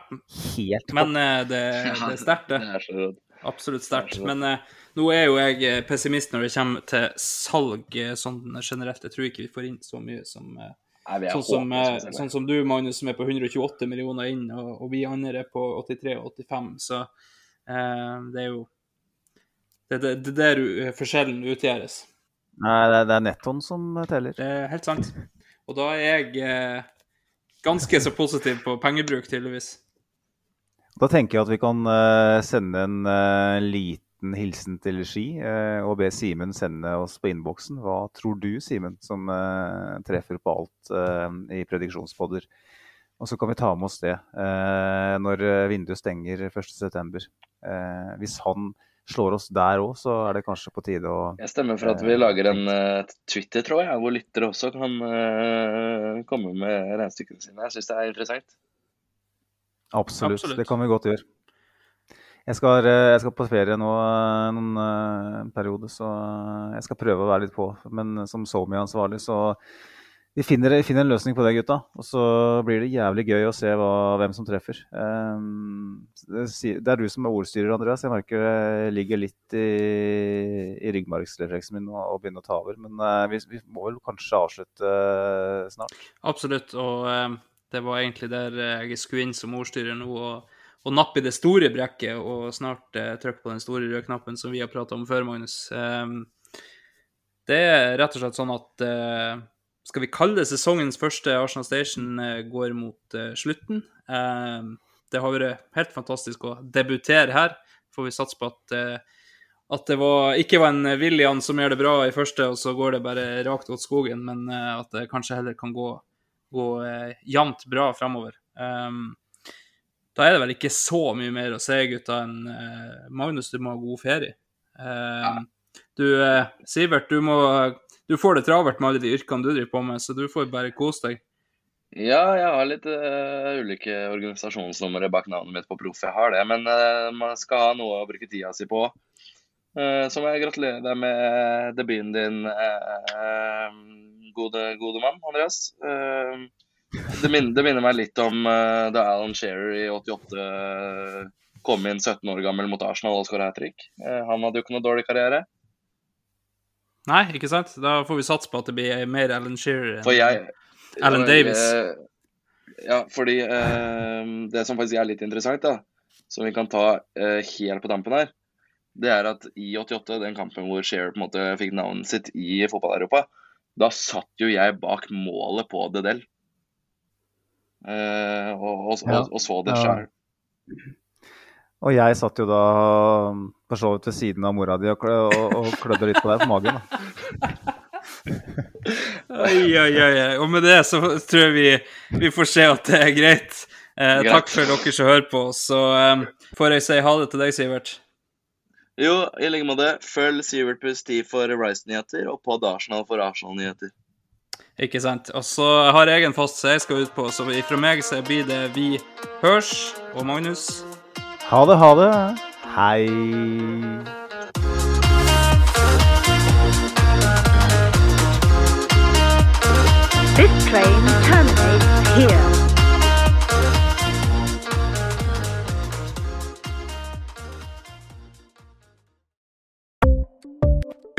helt på. men eh, det, det er sterkt, det. *laughs* Det er så Absolutt sterkt. Men eh, nå er jo jeg eh, pessimist når det kommer til salg eh, sånn generelt. Jeg tror ikke vi får inn så mye som eh, Nei, Sånn som, eh, sånn som du, Magnus, som er på 128 millioner inn, og, og vi andre er på 83 og 85. Så eh, det er jo Det er det, det er der forskjellen utgjøres. Nei, det er, det er nettoen som teller. Det er helt sant. Og da er jeg eh, ganske så positiv på pengebruk, tydeligvis. Da tenker jeg at vi kan eh, sende en eh, liten hilsen til Ski eh, og be Simen sende oss på innboksen. Hva tror du, Simen, som treffer på alt i prediksjonspodder? Og så kan vi ta med oss det når vinduet stenger 1.9. Eh, hvis han slår oss der òg, så er det kanskje på tide å Jeg stemmer for at vi lager en uh, Twitter, tror jeg, hvor lyttere også kan komme med regnestykkene sine. Jeg syns det er interessant. Absolutt, Absolutt. det kan vi godt gjøre. Jeg skal, eh, jeg skal på ferie nå eh, noen eh, periode, så jeg skal prøve å være litt på. Men som SoMe-ansvarlig, så vi finner, vi finner en løsning på det, gutta. Og så blir det jævlig gøy å se hva, hvem som treffer. Um, det, det er du som er ordstyrer, Andreas. Jeg merker det ligger litt i, i ryggmargsrefleksen min å, begynne å ta over. Men vi, vi må vel kanskje avslutte snart. Absolutt. Og det var egentlig der eh, jeg skulle inn som ordstyrer nå, og, og nappe i det store brekket og snart eh, trykke på den store røde knappen som vi har prata om før, Magnus. Ehm, det er rett og slett sånn at eh, skal vi kalle det sesongens første Arsenal Station eh, går mot eh, slutten. Ehm, det har vært helt fantastisk å debutere her. Får vi satse på at eh, at det var, ikke var en William som gjør det bra i første, og så går det bare rakt åt skogen, men eh, at det kanskje heller kan gå, gå eh, jevnt bra fremover. Um, da er det vel ikke så mye mer å si, gutta, enn eh, Magnus, du må ha god ferie. Um, Du, eh, Sivert, du, må, du får det travelt med alle de yrkene du driver på med, så du får bare kose deg. Ja, jeg har litt uh, ulike organisasjonsnumre bak navnet mitt på proff. Jeg har det, men uh, man skal ha noe å bruke tida si på. Uh, så må jeg gratulere deg med debuten din, gode, gode mann, Andreas. Eh, det, minner, det minner meg litt om eh, da Alan Shearer i 88 eh, kom inn 17 år gammel mot Arsenal og skåra hat trick. Han hadde jo ikke noe dårlig karriere. Nei, ikke sant? Da får vi satse på at det blir mer Alan Shearer. enn- jeg Alan Davis. Ja, fordi det som faktisk er litt interessant, da, som vi kan ta helt på tampen her, det er at i 88, den kampen hvor Shearer på en måte fikk navnet sitt i fotball-Europa, da satt jo jeg bak målet på Dedel. Uh, og, og, Ja. og, og så det Ja. sjøl. Og jeg satt jo da for så vidt ved siden av mora di og, klø, og, og klødde litt på deg på magen. Da. *laughs* Oi, oi. oi. Og med det så tror jeg vi, vi får se at det er greit. Eh, takk for dere som hører på. Så eh, får jeg si ha det til deg, Sivert. Jo, i like måte. Følg Sivert pluss 10 for Rice-nyheter, og Pod Arsenal for Arsenal-nyheter. Ikke sant. Og så har jeg en fast jeg skal ut på, så fra meg så blir det Vi hørs. Og Magnus Ha det, ha det. Hei. This train terminates here.